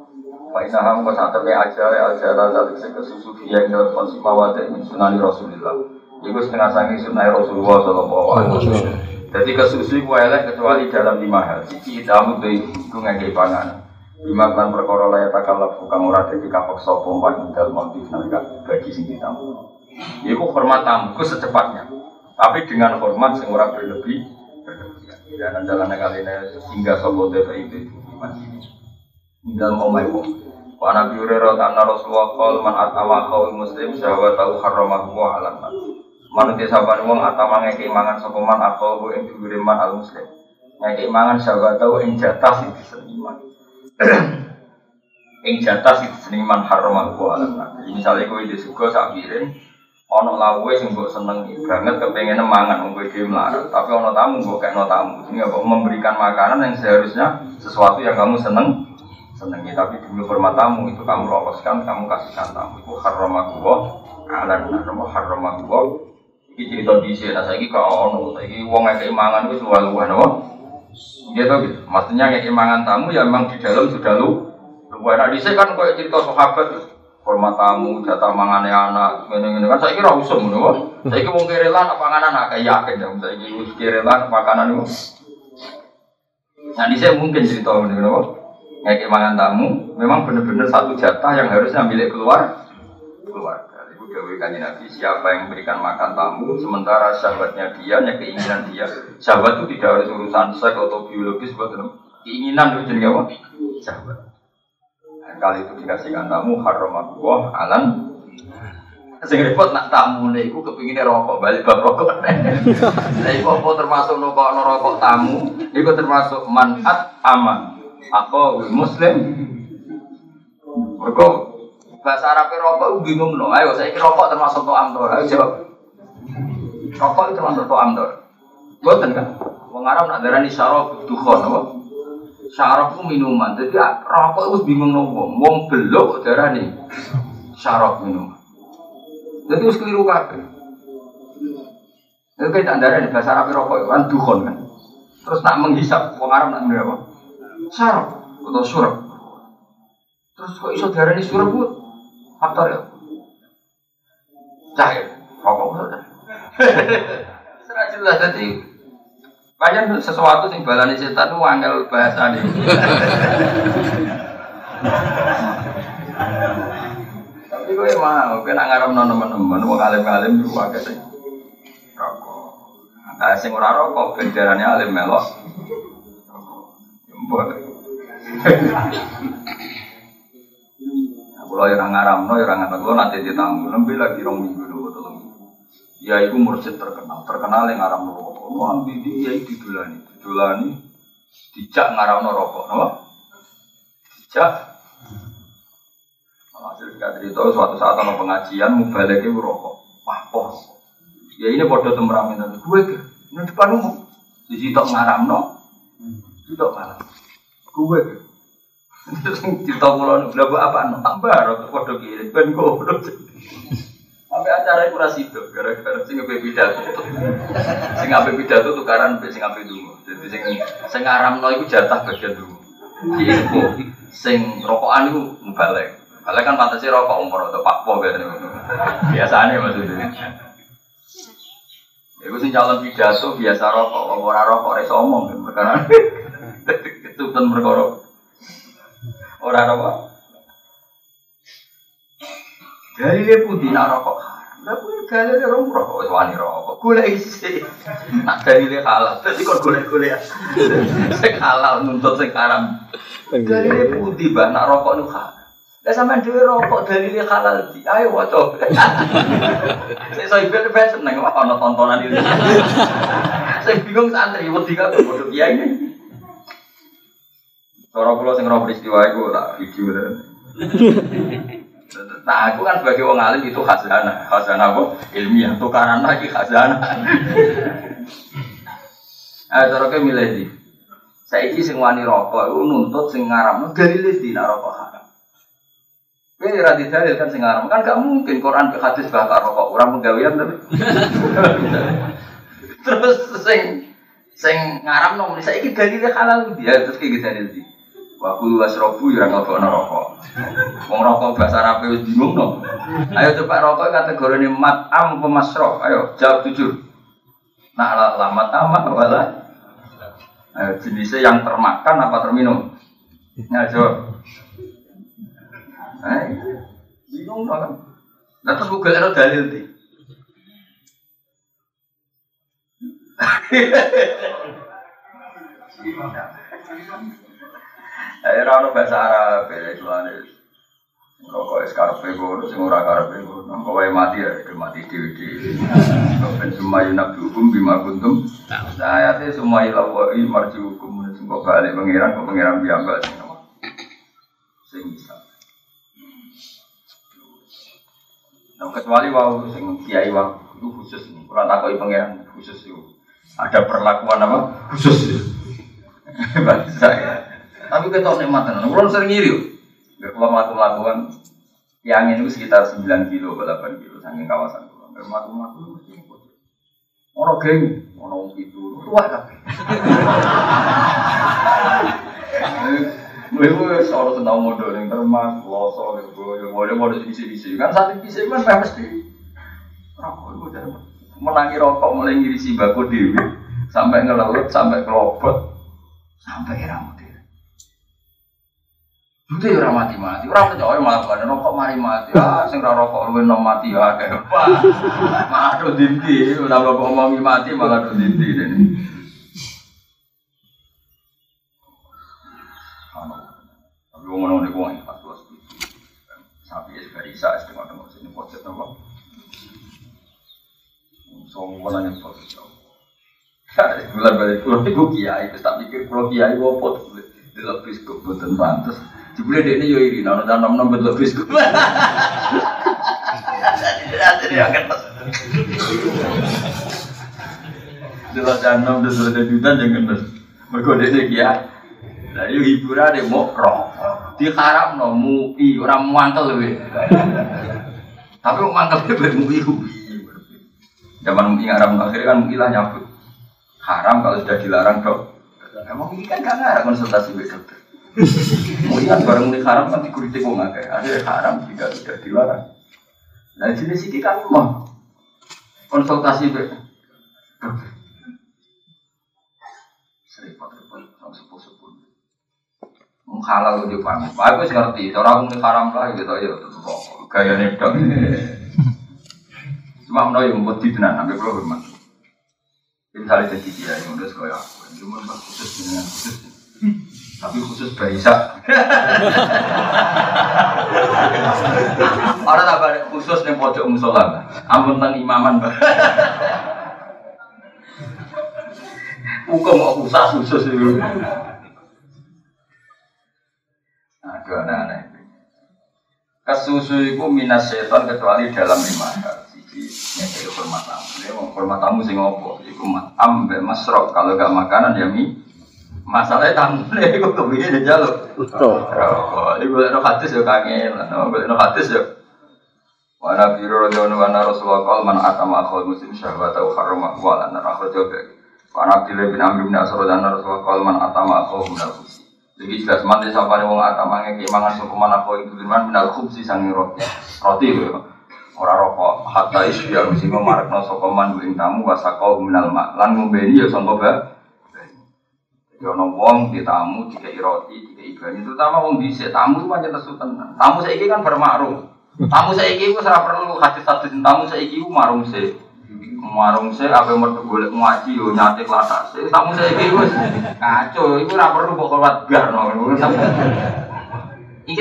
S1: Pak Inaham kau satu ke ajala ajala zalik kesusu yang dalam komsi mawadia min sunani Rasulullah Iku setengah sangi sunnah Rasulullah Sallallahu Alaihi Wasallam. Jadi kesusu ku elek kecuali dalam lima hal. Cici tamu tuh iku ngekei pangan. Lima kan perkara layak takalaf bukan ora dadi kapok sapa dalam mati nalika bagi sing. Iku hormat tamu ku secepatnya. Tapi dengan hormat sing ora berlebih. Dan jalannya kali ini hingga sopo DPI itu masih dalam omai Wa Nabi Hurairah anna Rasulullah qol man atama qaul muslim syahwatahu harramahu wa alam Manut saban wong atama ngeki mangan sapa man atau ing dhuwure man al muslim. Ngeki mangan syahwatahu ing jatah. Ing jatah sing diseniman harramahu wa alam Jadi misalnya kowe di suga sak piring ono lawuhe sing mbok seneng banget kepengen mangan wong kowe melarat, tapi ono tamu mbok kekno tamu. Ini apa memberikan makanan yang seharusnya sesuatu yang kamu seneng senengi. Tapi demi hormat tamu itu kamu loloskan kamu kasihkan tamu. Itu haramahullah alam nama haramahullah ini cerita di sini nah saya kau ono. Saya uang yang keimangan itu luar luar nama gitu gitu maksudnya keimangan tamu ya memang di dalam sudah lu luar nah di kan kau cerita sahabat hormat tamu, jatah mangane anak, ngene-ngene kan saiki ora usum ngono. Saiki wong kerelan apa panganan akeh yakin ya saiki wis kerelan makanan itu. Nah, ini saya mungkin cerita ngono ngekek mangan tamu, memang benar-benar satu jatah yang harusnya milik keluar keluarga. Dewi Kanji Nabi, siapa yang memberikan makan tamu, sementara sahabatnya dia, yang keinginan dia. Sahabat itu tidak harus urusan seks atau biologis, buat keinginan itu jadi apa? Sahabat. Nah, kali itu dikasihkan tamu, haram Allah, alan Sing repot nak tamu nih, aku kepinginnya rokok balik bab rokok. Nah, iku apa termasuk rokok rokok tamu? Iku termasuk manat aman. Aku muslim. Mereka bahasa Arab rokok itu bingung loh. Ayo saya rokok termasuk to'am dor. Ayo jawab. Rokok itu termasuk to'am dor. Buatan kan? Wong Arab nak darani syarab dukhon apa? Syarab itu minuman. Jadi rokok itu bingung loh. Wong belok darani syarab minuman. Jadi harus keliru kabeh. Itu kita darani bahasa Arab rokok kan dukhon kan. Terus nak menghisap wong Arab nak apa? Syarab atau surab. Terus kok iso darani surab? Faktor ya. Cair. Rokok maksudnya. Serah jelas jadi banyak sesuatu yang balani setan itu angel bahasa nih. Tapi gue mau, gue nak ngarep teman-teman, mau kalim-kalim juga agak sih. Rokok. Nah, sing ora rokok, benderane alim melok. Rokok. Kalau yang ngaram, no, yang ngaram, kalau nanti di tamu, lebih lagi rong minggu dulu, tolong. Ya itu mursyid terkenal, terkenal yang ngaram rokok. Mau ambil dia itu dulani, dulani, dijak ngaram rokok, no? Dijak. Hasil kadri itu suatu saat ada pengajian, mau balik itu rokok, wah pos. Ya ini bodoh temperamen itu, gue ke, ini depan umum, di situ ngaram no, situ ngaram, gue ke. Cerita pulau udah buat apa? No, tambah rokok bodoh kiri, ben goblok. Sampai acara itu rasi itu, gara-gara sing ngapain pidato, sing ngapain pidato tukaran sing ngapain dulu. Jadi sing sing ngaram no itu jatah bagian dulu. Info, sing rokokan itu balik. Balik kan pantasnya rokok umur atau pakpo biasanya. Biasanya maksudnya. Iku sing calon pidato biasa rokok, ora rokok iso omong perkara. *laughs* Ketutupan perkara. Ora rokok. Dari dia putih nak rokok Lah kuwi gale rom rokok wis wani rokok. Golek isi. Nak dari dia halal. Dadi kok golek-golek. Sing halal nuntut haram. Gale dia putih bah nak rokok nu halal. Lah sampean dhewe rokok dalile halal di. Ayo waca. Saya saya ben ben seneng kok ana tontonan itu. Saya bingung santri wedi kan bodoh ini. Cara kula sing roh peristiwa iku tak video. *laughs* Nah, aku kan sebagai wong alim itu khazanah, khazanah apa? Ilmiah, tukaran lagi khazanah. *laughs* Eh, cara ke milih di. Saiki sing wani rokok iku nuntut sing ngaramno dalile di nak rokok haram. Kowe ora didalil kan sing ngaram. Kan gak mungkin Quran ke hadis bakar rokok orang penggawean tapi. *laughs* Terus sing sing ngaram nang saiki dalile halal dia terus kayak gitu dalil di. Wa kulu wasrobu ya ngelokno rokok. Wong rokok bahasa Arab wis bingung no. Ayo coba rokok kategori mat am apa masrob. Ayo jawab jujur. Nah lamat amat wala. Ayo jenisnya yang termakan apa terminum? Nah jawab. Eh, bingung kan? Nah terus Google ada dalil di. Eh, *laughs* ora ono bahasa Arab, ya tuane. Rokok es karepe ngono, sing ora karepe ngono. Kok wae mati ya, itu mati dhewe-dhewe. Ben semua yunak hukum bima kuntum. Saya teh semua ilawai marji hukum sing kok balik pangeran kok pangeran biambak sing apa. Sing bisa. Nah, kecuali wau sing kiai wau itu khusus nih. Kalau takoki pangeran khusus itu. Ada perlakuan apa? Khusus. *laughs* Bahasa ya. Tapi kita tahu nikmat tenan. Kulo sering ngiri. Gak kulo mlaku-mlakuan yang ini sekitar 9 kilo atau 8 kilo saking kawasan kulo. Gak mlaku-mlaku mesti Ono geng, ono wong itu, luar kabeh. Ibu seorang tentang modal yang termas, loso, ibu, boleh modal sisi-sisi. Kan saat sisi kan mesti rokok menangi rokok mulai ngirisi baku dewi sampai ngelaut sampai kelopot sampai rambut Itu ya orang mati-mati, orang percaya malah bukan rokok mari mati. Ah, sing rokok lu nom mati ya kayak apa? Malah do dinti, udah bapak ngomongi mati malah do dinti ini. Tapi ngomong ngomong gue pas dua Sapi es berisa es tengok tengok sini pojok nopo. Soalnya gue nanya pojok. Bulan balik pulau itu kiai, tak pikir pulau kiai gue pot di lebih kok buatan pantas. Jebule ini yo iri, nono tanam nom betul biskup. Jadi yang kertas. Jelas tanam dan sudah juta jangan. Mereka dia ini kiai. Lah yo hiburan deh mau rokok. Diharap no mui orang mantel lebih. Tapi mantel lebih mui Zaman mui Arab akhirnya kan mui lah nyabut. Haram kalau sudah dilarang dok. Emang ini kan gak ngarang konsultasi dokter. Mui kan barang mui haram kan dikuritik wong akeh. Ada haram jika sudah dilarang. Nah jenis ini kan mau konsultasi dokter. Seripot-repot sama sepuh-sepuh halal di paham. Aku ngerti, cara aku haram lah gitu ya gaya nedok. Cuma menawa yang buat di tenan, sampai kalau hormat. Misalnya jadi dia yang udah sekolah aku, cuma khusus dengan khusus. Tapi khusus Baisa. *laughs* Orang ada khusus nih pojok musola, ampun tentang imaman bah. Hukum mau khusus khusus itu. Aduh aneh-aneh. Itu minas setan kecuali dalam lima hal. Siji nyekeli hormat tamu. Mau hormat tamu sing ngopo? Iku matam be masrok. Kalau gak makanan ya mi. Masalahnya tamu nih, itu kebiasaan dia jaluk. Rokok. Ini boleh no hadis ya kangen. Boleh no hadis ya. Wana biru radhiyallahu anhu Rasulullah qala man atama akhul muslim syahwata wa harrama wa lana akhul jawab. Wana Abdullah bin Amr bin Asrad anna Rasulullah qala man atama akhul al-khubsi. Jadi jelas mati sapa nih wong atama ngeki mangan sukuman akhul itu bin min al-khubsi sangi roti. Roti lho. Ora rokok hatta isya mesti marakno sapa man ing tamu wasaqau minal ma. Lan ngombeni ya sangka ba. Jadi ono wong di tamu dikai roti, dikai ikan. Terutama wong dhisik tamu itu nesu tenan. Tamu saiki kan bermakrum. Tamu saiki wis ora perlu hadis-hadis tamu saiki ku marung se. Marung se ape metu golek ngaji yo nyate klatas. Tamu saiki wis kacau, iku ora perlu kok kuat gar no.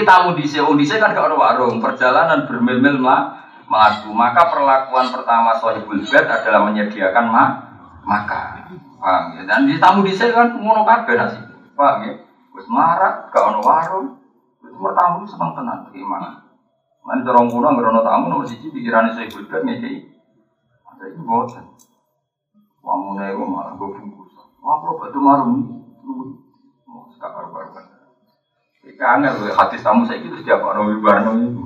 S1: Tamu di wong dhisik kan gak ono warung, perjalanan bermil-mil mah melaku. Maka perlakuan pertama sahibul bed adalah menyediakan ma maka. Paham ya? Dan di tamu di kan ngono kabeh nasib. Paham ya? Wis marak, gak ono warung. Wis tamu seneng tenan gimana? Mana dorong kuno ngerono tamu nomor siji pikirannya saya beda ngekei. Ada ini bosan. Wamu nego malah gue bungkus. Wah kalau batu marung mau sekakar baru kan. Ikan angel hadis tamu saya itu setiap orang wibarno itu.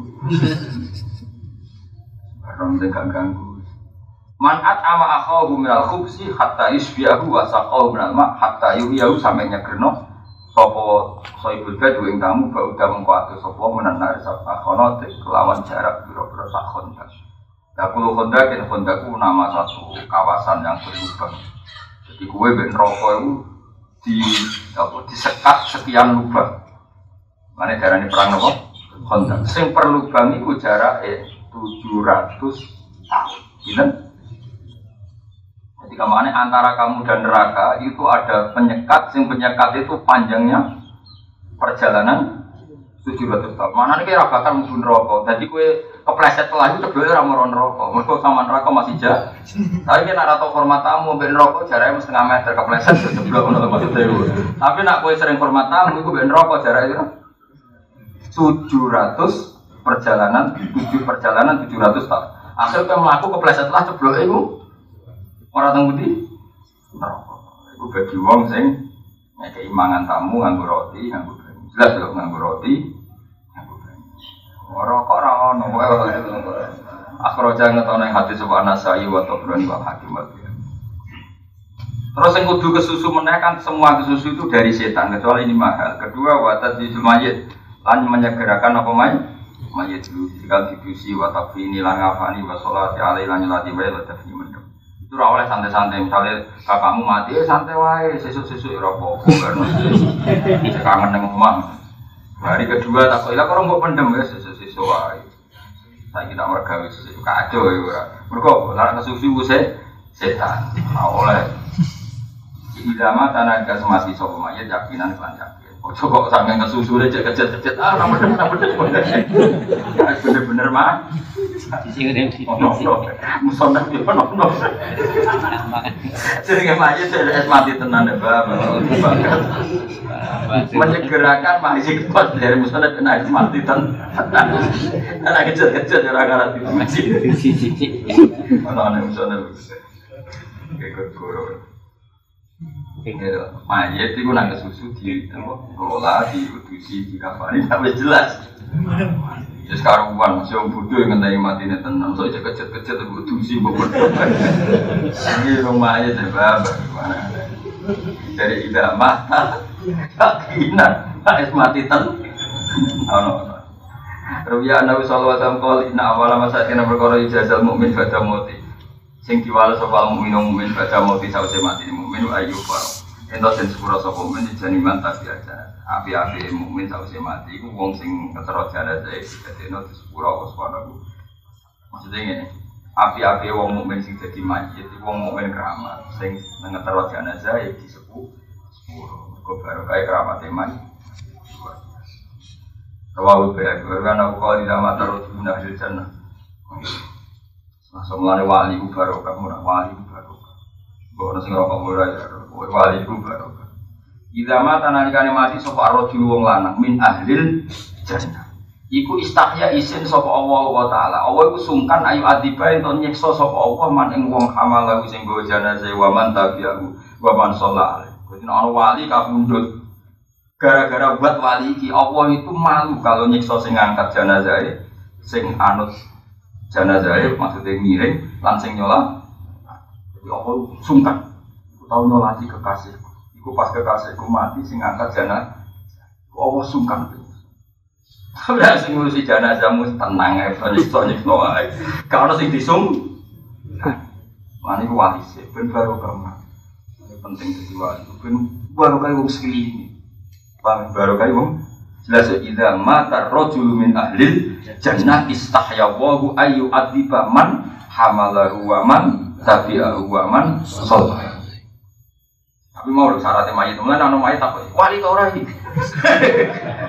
S1: Orang gak ganggu. Manat ama akhahu minal khubsi hatta isbiahu wa saqahu minal ma hatta yuhiyahu sampai nyegerno sopo soibul bed wing tamu bau udah sopo menanar sapa kono kelawan jarak biro-biro sak kontak. Nah kulo nama satu kawasan yang berlubang. Jadi gue ben rokok itu di apa disekat sekian lubang. Mana darah ini perang nopo? Kontak. Sing per lubang jarak eh 700 tahun. Jadi ke mana antara kamu dan neraka itu ada penyekat, sing penyekat itu panjangnya perjalanan 700 tahun. Mana nih kira bakal mungkin rokok. Jadi kue kepleset telah itu sebelumnya ramoran rokok. Mereka sama neraka masih jauh. Tapi kita nak tahu format tamu, ben rokok jaraknya setengah meter kepleset sebelum untuk maksudnya itu. Tapi nak kue sering format tamu, itu ben rokok jaraknya 700 perjalanan, 7 perjalanan 700 tahun. Akhirnya melakukan kepleset telah sebelum itu Orang tunggu di. Iku bagi wong sing ngekei mangan tamu nganggo roti, nganggo banyu. Jelas lho nganggo roti, nganggo banyu. Ora kok ora ono wae. Akhraja ngetono ing hati sebuah nasai wa tabrani wa hakim wa Terus yang kudu kesusu menaikkan semua kesusu itu dari setan kecuali ini mahal. Kedua watat di mayit lan menyegerakan apa mayit? Mayit dulu jika dibusi watak ini lan ngafani wa sholati alaihi lan nyolati wa mendem. Itu oleh santai-santai misalnya kakakmu mati eh santai wae sesuk-sesuk ya apa-apa kan. Kangen nang omah. Hari kedua tak kok ilang orang mbok pendem ya sesuk-sesuk wae. Saya kita mergawe sesuk kacau ya ora. Mergo lara kesusu se setan. Ora oleh. Idama tanaga semati sopo mayat yakinan kelan. Ojo kok sampe kesusu aja kecet-kecet ah ora bener ora bener. Bener-bener mah. Ono ono. Musona yo ono ono. Jadi mayat jadi es mati tenan ya Bapak. Menyegerakan masih kuat dari musona kena es mati tenan. Anak kecet-kecet ora ngarati masih. Ono ono musona. Kayak guru. Mayat itu nang susu di kelola, di utusi, di kafani, sampai jelas. Ya sekarang uang masih orang bodoh yang ngentai mati nih tenang, so cek kecet kecet itu utusi bobot. Ini rumah mayat ya bapak gimana? Dari tidak mata, yakinan, es mati ten. Oh no. Rubiya Nabi Sallallahu Alaihi Wasallam kali inna awal masa kena berkoro ijazal mukmin pada mati. Sing diwala sopal mukmin mukmin pada mati sausi mati mukmin ayu faro. Ento sing sepura sapa mukmin jani mantap biasa. Api-api mukmin sausi mati iku wong sing ketero jenazah dikadeno di sepura apa separa Maksudnya ngene. Api-api wong mukmin sing dadi mayit iku wong mukmin keramat sing ngetero jenazah ya disebut sepura. Mergo barokah keramat iman. Rawahu bayat, karena aku kalau tidak mata rotu hasil jannah. Nah, wali ku barokah, murah wali ku barokah. Gue nasi ngerokok murah ya, wali ku barokah. Ida mata nalikane mati sopa rojul wong lanang min ahlil jannah. Iku istahya isin sopa Allah wa ta'ala. Allah iku sungkan ayu adiba ento nyekso sopa Allah man ing wong hamalahu sing go janazah wa man tabi'ahu wa man sholah. Jadi ana wali kabundut gara-gara buat wali iki Allah itu malu kalau nyiksa sing ngangkat jenazah sing anut jenazah maksudnya miring lan sing nyola. Jadi Allah sungkan. Aku tahu nyolati kekasih. Iku pas kekasihku mati sing ngangkat jenazah Allah sungkan? Udah sing ngurusi jenazahmu tenang ya, nyiksa nyiksa wae. Kalau sing disung, mana iku wali sih, ben baru kamu. Penting jadi wali, ben baru kayak wong sekeliling. Paham? Baru jelas ya idza mata rajul min ahlil jannah istahya wa ayu adiba man hamalahu wa man tabi'ahu wa man sholat tapi mau lho syaratnya mayit. Mulai nang mayit apa wali ta ora iki? *laughs*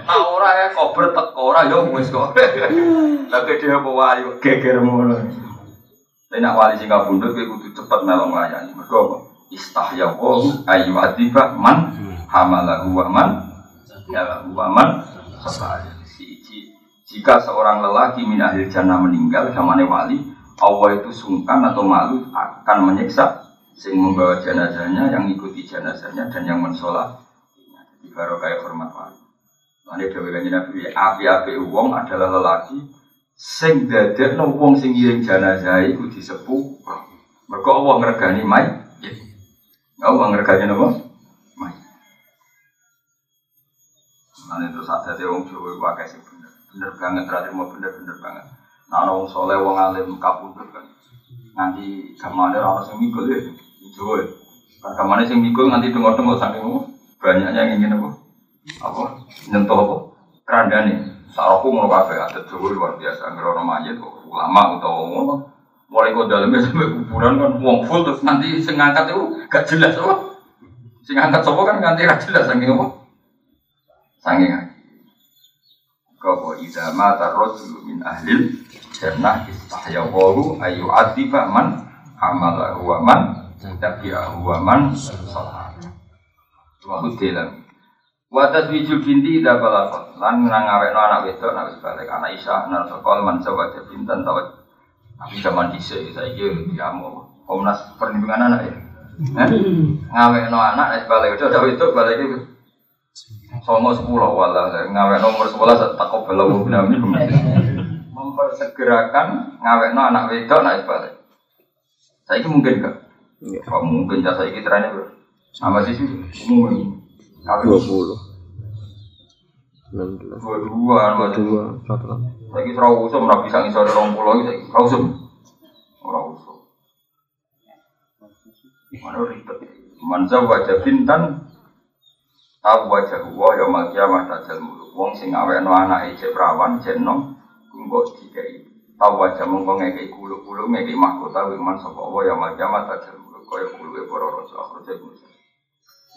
S1: Ta ora ya kober teko ora ya wis kok. *laughs* Tapi dia apa wali geger ngono? Tapi nak wali sing kabundut kowe kudu cepet melong layani. Mergo? Istahya wa ayu adiba man hamalahu wa man ya waman jika seorang lelaki min ahli jannah meninggal zamane wali Allah itu sungkan atau malu akan menyiksa sing membawa jenazahnya yang ikuti jenazahnya dan yang mensolat. Jadi baru kayak hormat wali. Ini dewe kanjeng Nabi api-api wong adalah lelaki sing dadekno wong sing ngiring jenazah iku disepuh. Mergo Allah ngregani mai Allah ngregani napa Nanti terus ada orang Jawa itu pakai sih bener, bener banget terakhir mau bener bener banget. Nah orang soleh, orang alim kabundut kan. Nanti ke mana orang sing mikul ya, Jawa. Kan ke mana sing mikul nanti dengar dengar saking banyaknya yang ingin apa? Apa? Nyentuh apa? Keranda nih. Sarokku mau kafe ada Jawa luar biasa. Ngerono mayat kok ulama atau ngono. Mulai kok dalamnya sampai kuburan kan uang full terus nanti sing ngangkat itu gak jelas apa? Sing ngangkat kan ganti gak jelas saking apa? Sanging lagi. Kau ida mata rojul min ahlil jannah istahya wahu ayu adiba man amalahu wa man tabi'ahu wa man salah. Wa hudilam. Wa taswijul binti ida balakot. Lan ngawekno anak wedok nak wis balik anak Isa anak sekolah man sawaja bintan tawat. Tapi zaman dhisik saiki diamu. Komnas perlindungan anak ya. Ngawekno anak wis balik wedok balik itu Songo sepuluh wala ngawe nomor sebelas tak kau *laughs* nabi mempersegerakan ngawe no anak wedok naik balik. Saya mungkin gak? Kalau mungkin jasa ini trennya Sama sih umum.
S2: dua puluh enam belas
S1: Dua dua, dua
S2: dua satu
S1: Lagi serau usum, rapi sang isore rong pulau lagi, serau usum. Serau usum. Mana ribet. Manza wajah bintan, tahu wajah gua ya makia mah tajal muluk. Wong sing awe no anak ije perawan, jenom, kumbok dikai. Tahu wajah mongko ngekei kulu-kulu, ngekei mahkota, wiman sopa Allah ya makia mah tajal muluk. Kaya kulu e para raja, akhirnya Musa.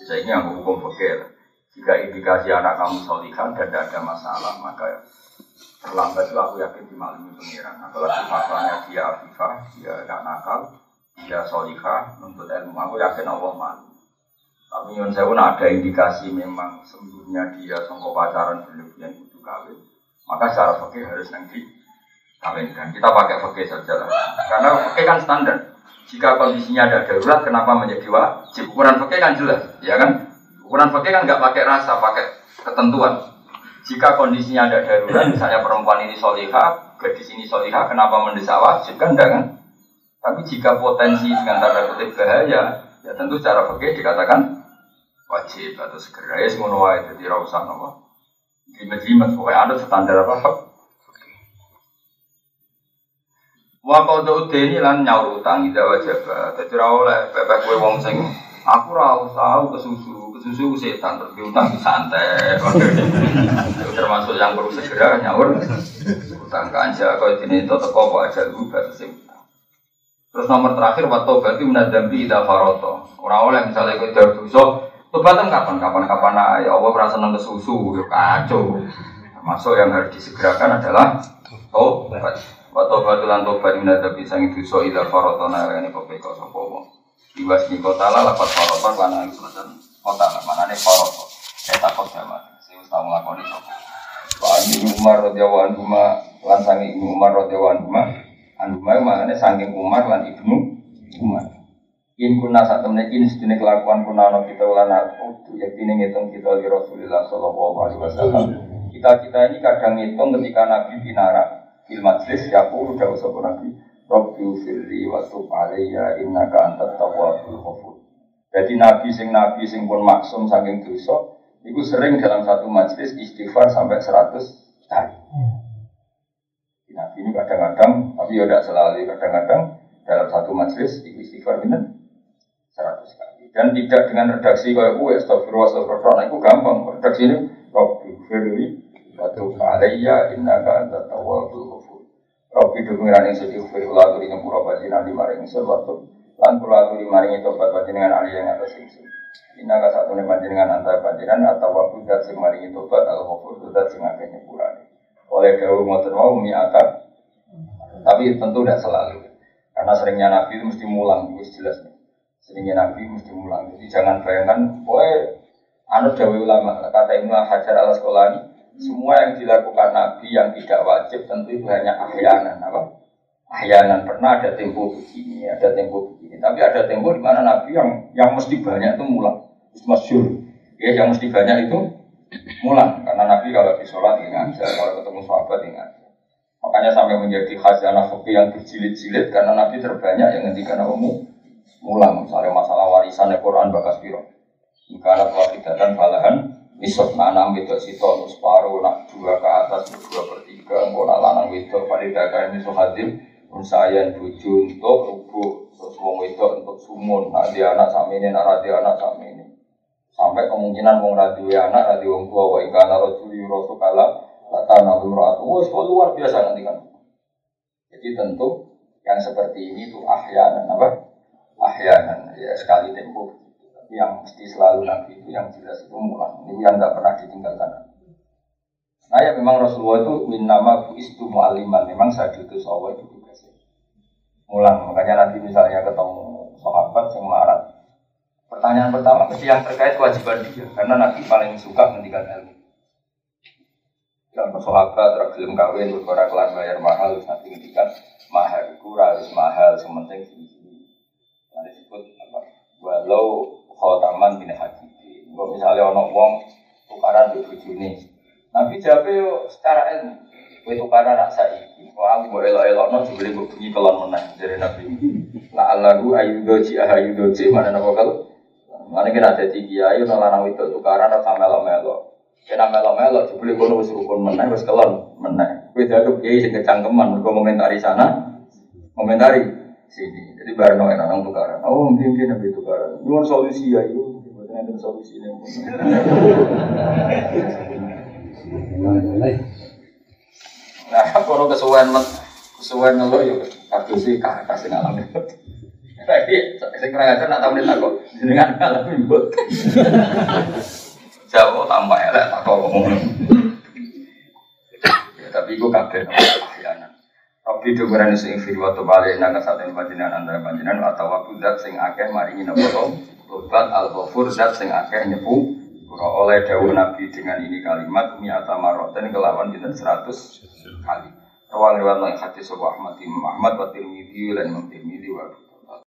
S1: Bisa ini yang hukum fakir. Jika indikasi anak kamu solihan dan tidak ada masalah, maka terlambat itu aku yakin dimaklumi pengiran. Apalagi faktanya dia afifah, dia gak nakal, dia solihah, nuntut ilmu. Aku yakin Allah malu. Tapi nyun sewu ada indikasi memang sembunyinya dia songkok pacaran berlebihan itu kawin. Maka secara fakir harus nanti kawinkan. Kita pakai fakir saja lah. Karena fakir kan standar. Jika kondisinya ada darurat, kenapa menjadi wajib? Ukuran fakir kan jelas, ya kan? Ukuran fakir kan nggak pakai rasa, pakai ketentuan. Jika kondisinya ada darurat, misalnya perempuan ini solihah, gadis ini solihah, kenapa mendesak wajib? Kan enggak kan? Tapi jika potensi dengan tanda kutip bahaya, ya tentu secara fakir dikatakan wajib atau segera ya semua wae jadi rausan apa jimat-jimat pokoknya ada standar apa Wa qadu ini lan nyaur utang ida wajib. Dadi ora oleh pepek kowe wong sing aku ora usah kesusu, kesusu setan terus utang santai. *laughs* Termasuk yang perlu segera nyaur utang kanja kau ini itu teko aja lu batas utang. Terus nomor terakhir waktu berarti menadambi ida faroto. Orang oleh misalnya jauh dosa, tobatan kapan? Kapan kapan ya Allah merasa seneng kesusu, yuk kacau. Termasuk yang harus disegerakan adalah tobat. Waktu batu lan tobat minat bisa itu so ida farotona ini kopi kau sopo wong. Iwas di kota lah lapat faroton lan ang selatan kota lah mana nih faroton. Saya takut sama. Saya ustaz melakoni sopo. Pak Ibnu Umar radhiyallahu anhu lan sangi Ibnu Umar radhiyallahu anhu anhu mana nih sangi Umar lan Ibnu Umar. In kuna saat temen in kelakuan kuna no kita ulan aku yakini ngitung kita di Rasulullah Shallallahu Alaihi Wasallam. Kita kita ini kadang ngitung ketika Nabi binara. Fil majlis yaqulu dawu sapa nabi. Rabbi firli wa tub alayya innaka antat tawwabul ghafur. Jadi nabi sing nabi sing pun maksum saking dosa itu sering dalam satu majlis istighfar sampai 100 kali. Nabi ini kadang-kadang tapi ya tidak selalu kadang-kadang dalam satu majlis istighfar benar 100 kali dan tidak dengan redaksi kayak gue astagfirullah astagfirullah itu gampang redaksi ini rabbi firli Watu alayya innaka anta tawwabul ghafur. Rabbi dukungan yang sedih fir kula aturi nyepura bajinan di maring waktu lan kula aturi maring tobat bajinan ali yang atas ingsun. Innaka satu ne panjenengan antara panjenengan atau waktu dat sing maring tobat al ghafur dat sing akeh nyepurane. Oleh dawuh ngoten wau mi'ata tapi tentu tidak selalu. Karena seringnya Nabi itu mesti mulang, itu jelas. Seringnya Nabi mesti mulang. Jadi jangan bayangkan, boy, anut dawuh ulama, kata Ibnu Hajar al Asqalani, semua yang dilakukan Nabi yang tidak wajib tentu itu hanya ahyanan apa? Ahyanan pernah ada tempo begini, ada tempo begini. Tapi ada tempo di mana Nabi yang yang mesti banyak itu mulang, masyur. Ya, yang mesti banyak itu mulang karena Nabi kalau di sholat ingat, kalau ketemu sahabat ingat. Makanya sampai menjadi khazanah fikih yang berjilid-jilid karena Nabi terbanyak yang ngendikan kamu mulang. Misalnya masalah warisan Quran bakas. Jika ada dan balahan Nisab enam wedok sito separuh nak dua ke atas dua per tiga mau nak lanang wedok pada dagang ini hadir unsayan buju untuk rubuh terus wong wedok untuk sumun nak dia anak sama ini nak radio anak sama ini sampai kemungkinan wong radio anak radio wong tua wa ingkana rajuli rasul kala lata nabi ratu wah luar biasa nanti kan jadi tentu yang seperti ini tuh ahyanan apa ahyanan ya sekali tempo yang mesti selalu Nabi itu yang jelas itu mulang. Ini yang tidak pernah ditinggalkan. Nah ya memang Rasulullah itu min nama istu mu'aliman. Memang saat itu Allah itu tugasnya. Mulang. Makanya nanti misalnya ketemu sahabat yang marah. Pertanyaan pertama mesti yang terkait kewajiban dia. Karena Nabi paling suka mendikan ilmu. Yang sahabat tergelum kawin berkorak kelar bayar mahal nanti ngendikan mahal kurang harus mahal sementing sini. Nah disebut apa? Walau khotaman bin hakiki. Kalau misalnya ono wong tukaran di bujuni, Nabi jawab yo secara ilmu. Kue tukaran nak saiki. Wah, aku mau elok-elok no dibeli bunyi kelon menang dari Nabi. La Allahu ayu doji ayu doji mana nama kalau Mana kira jadi kiai, nang lanang itu tukaran atau melo melo. Kena melo melo, jebule kono wis rukun meneh, wis kelon meneh. Kowe dianggap kiai sing kecangkeman, komentari sana, komentari sini. Jadi bareng orang orang tukaran. Oh mungkin mungkin nabi tukaran. Nyuwun solusi ya itu. Bukan ada solusi ini. Nah, kalau kesuwen kesuwen ngeluh yuk, kado sih kakak sing ngalamin. Tapi sing kurang ajar nak tahu nih takut, jenengan ngalamin buat. Jauh tambah elek tak ngomong. Ya, tapi gue ahyanan. Tapi berani sing firi waktu balik nang satu panjenengan antara panjenengan atau waktu dat sing akeh maringi nopo to. Lobat al ghafur dat sing akeh nyepu Kura oleh dawu Nabi dengan ini kalimat mi'ata maroten kelawan kita seratus kali. Rawang yang hadis Abu Ahmad Imam Ahmad Tirmidzi lan Imam Tirmidzi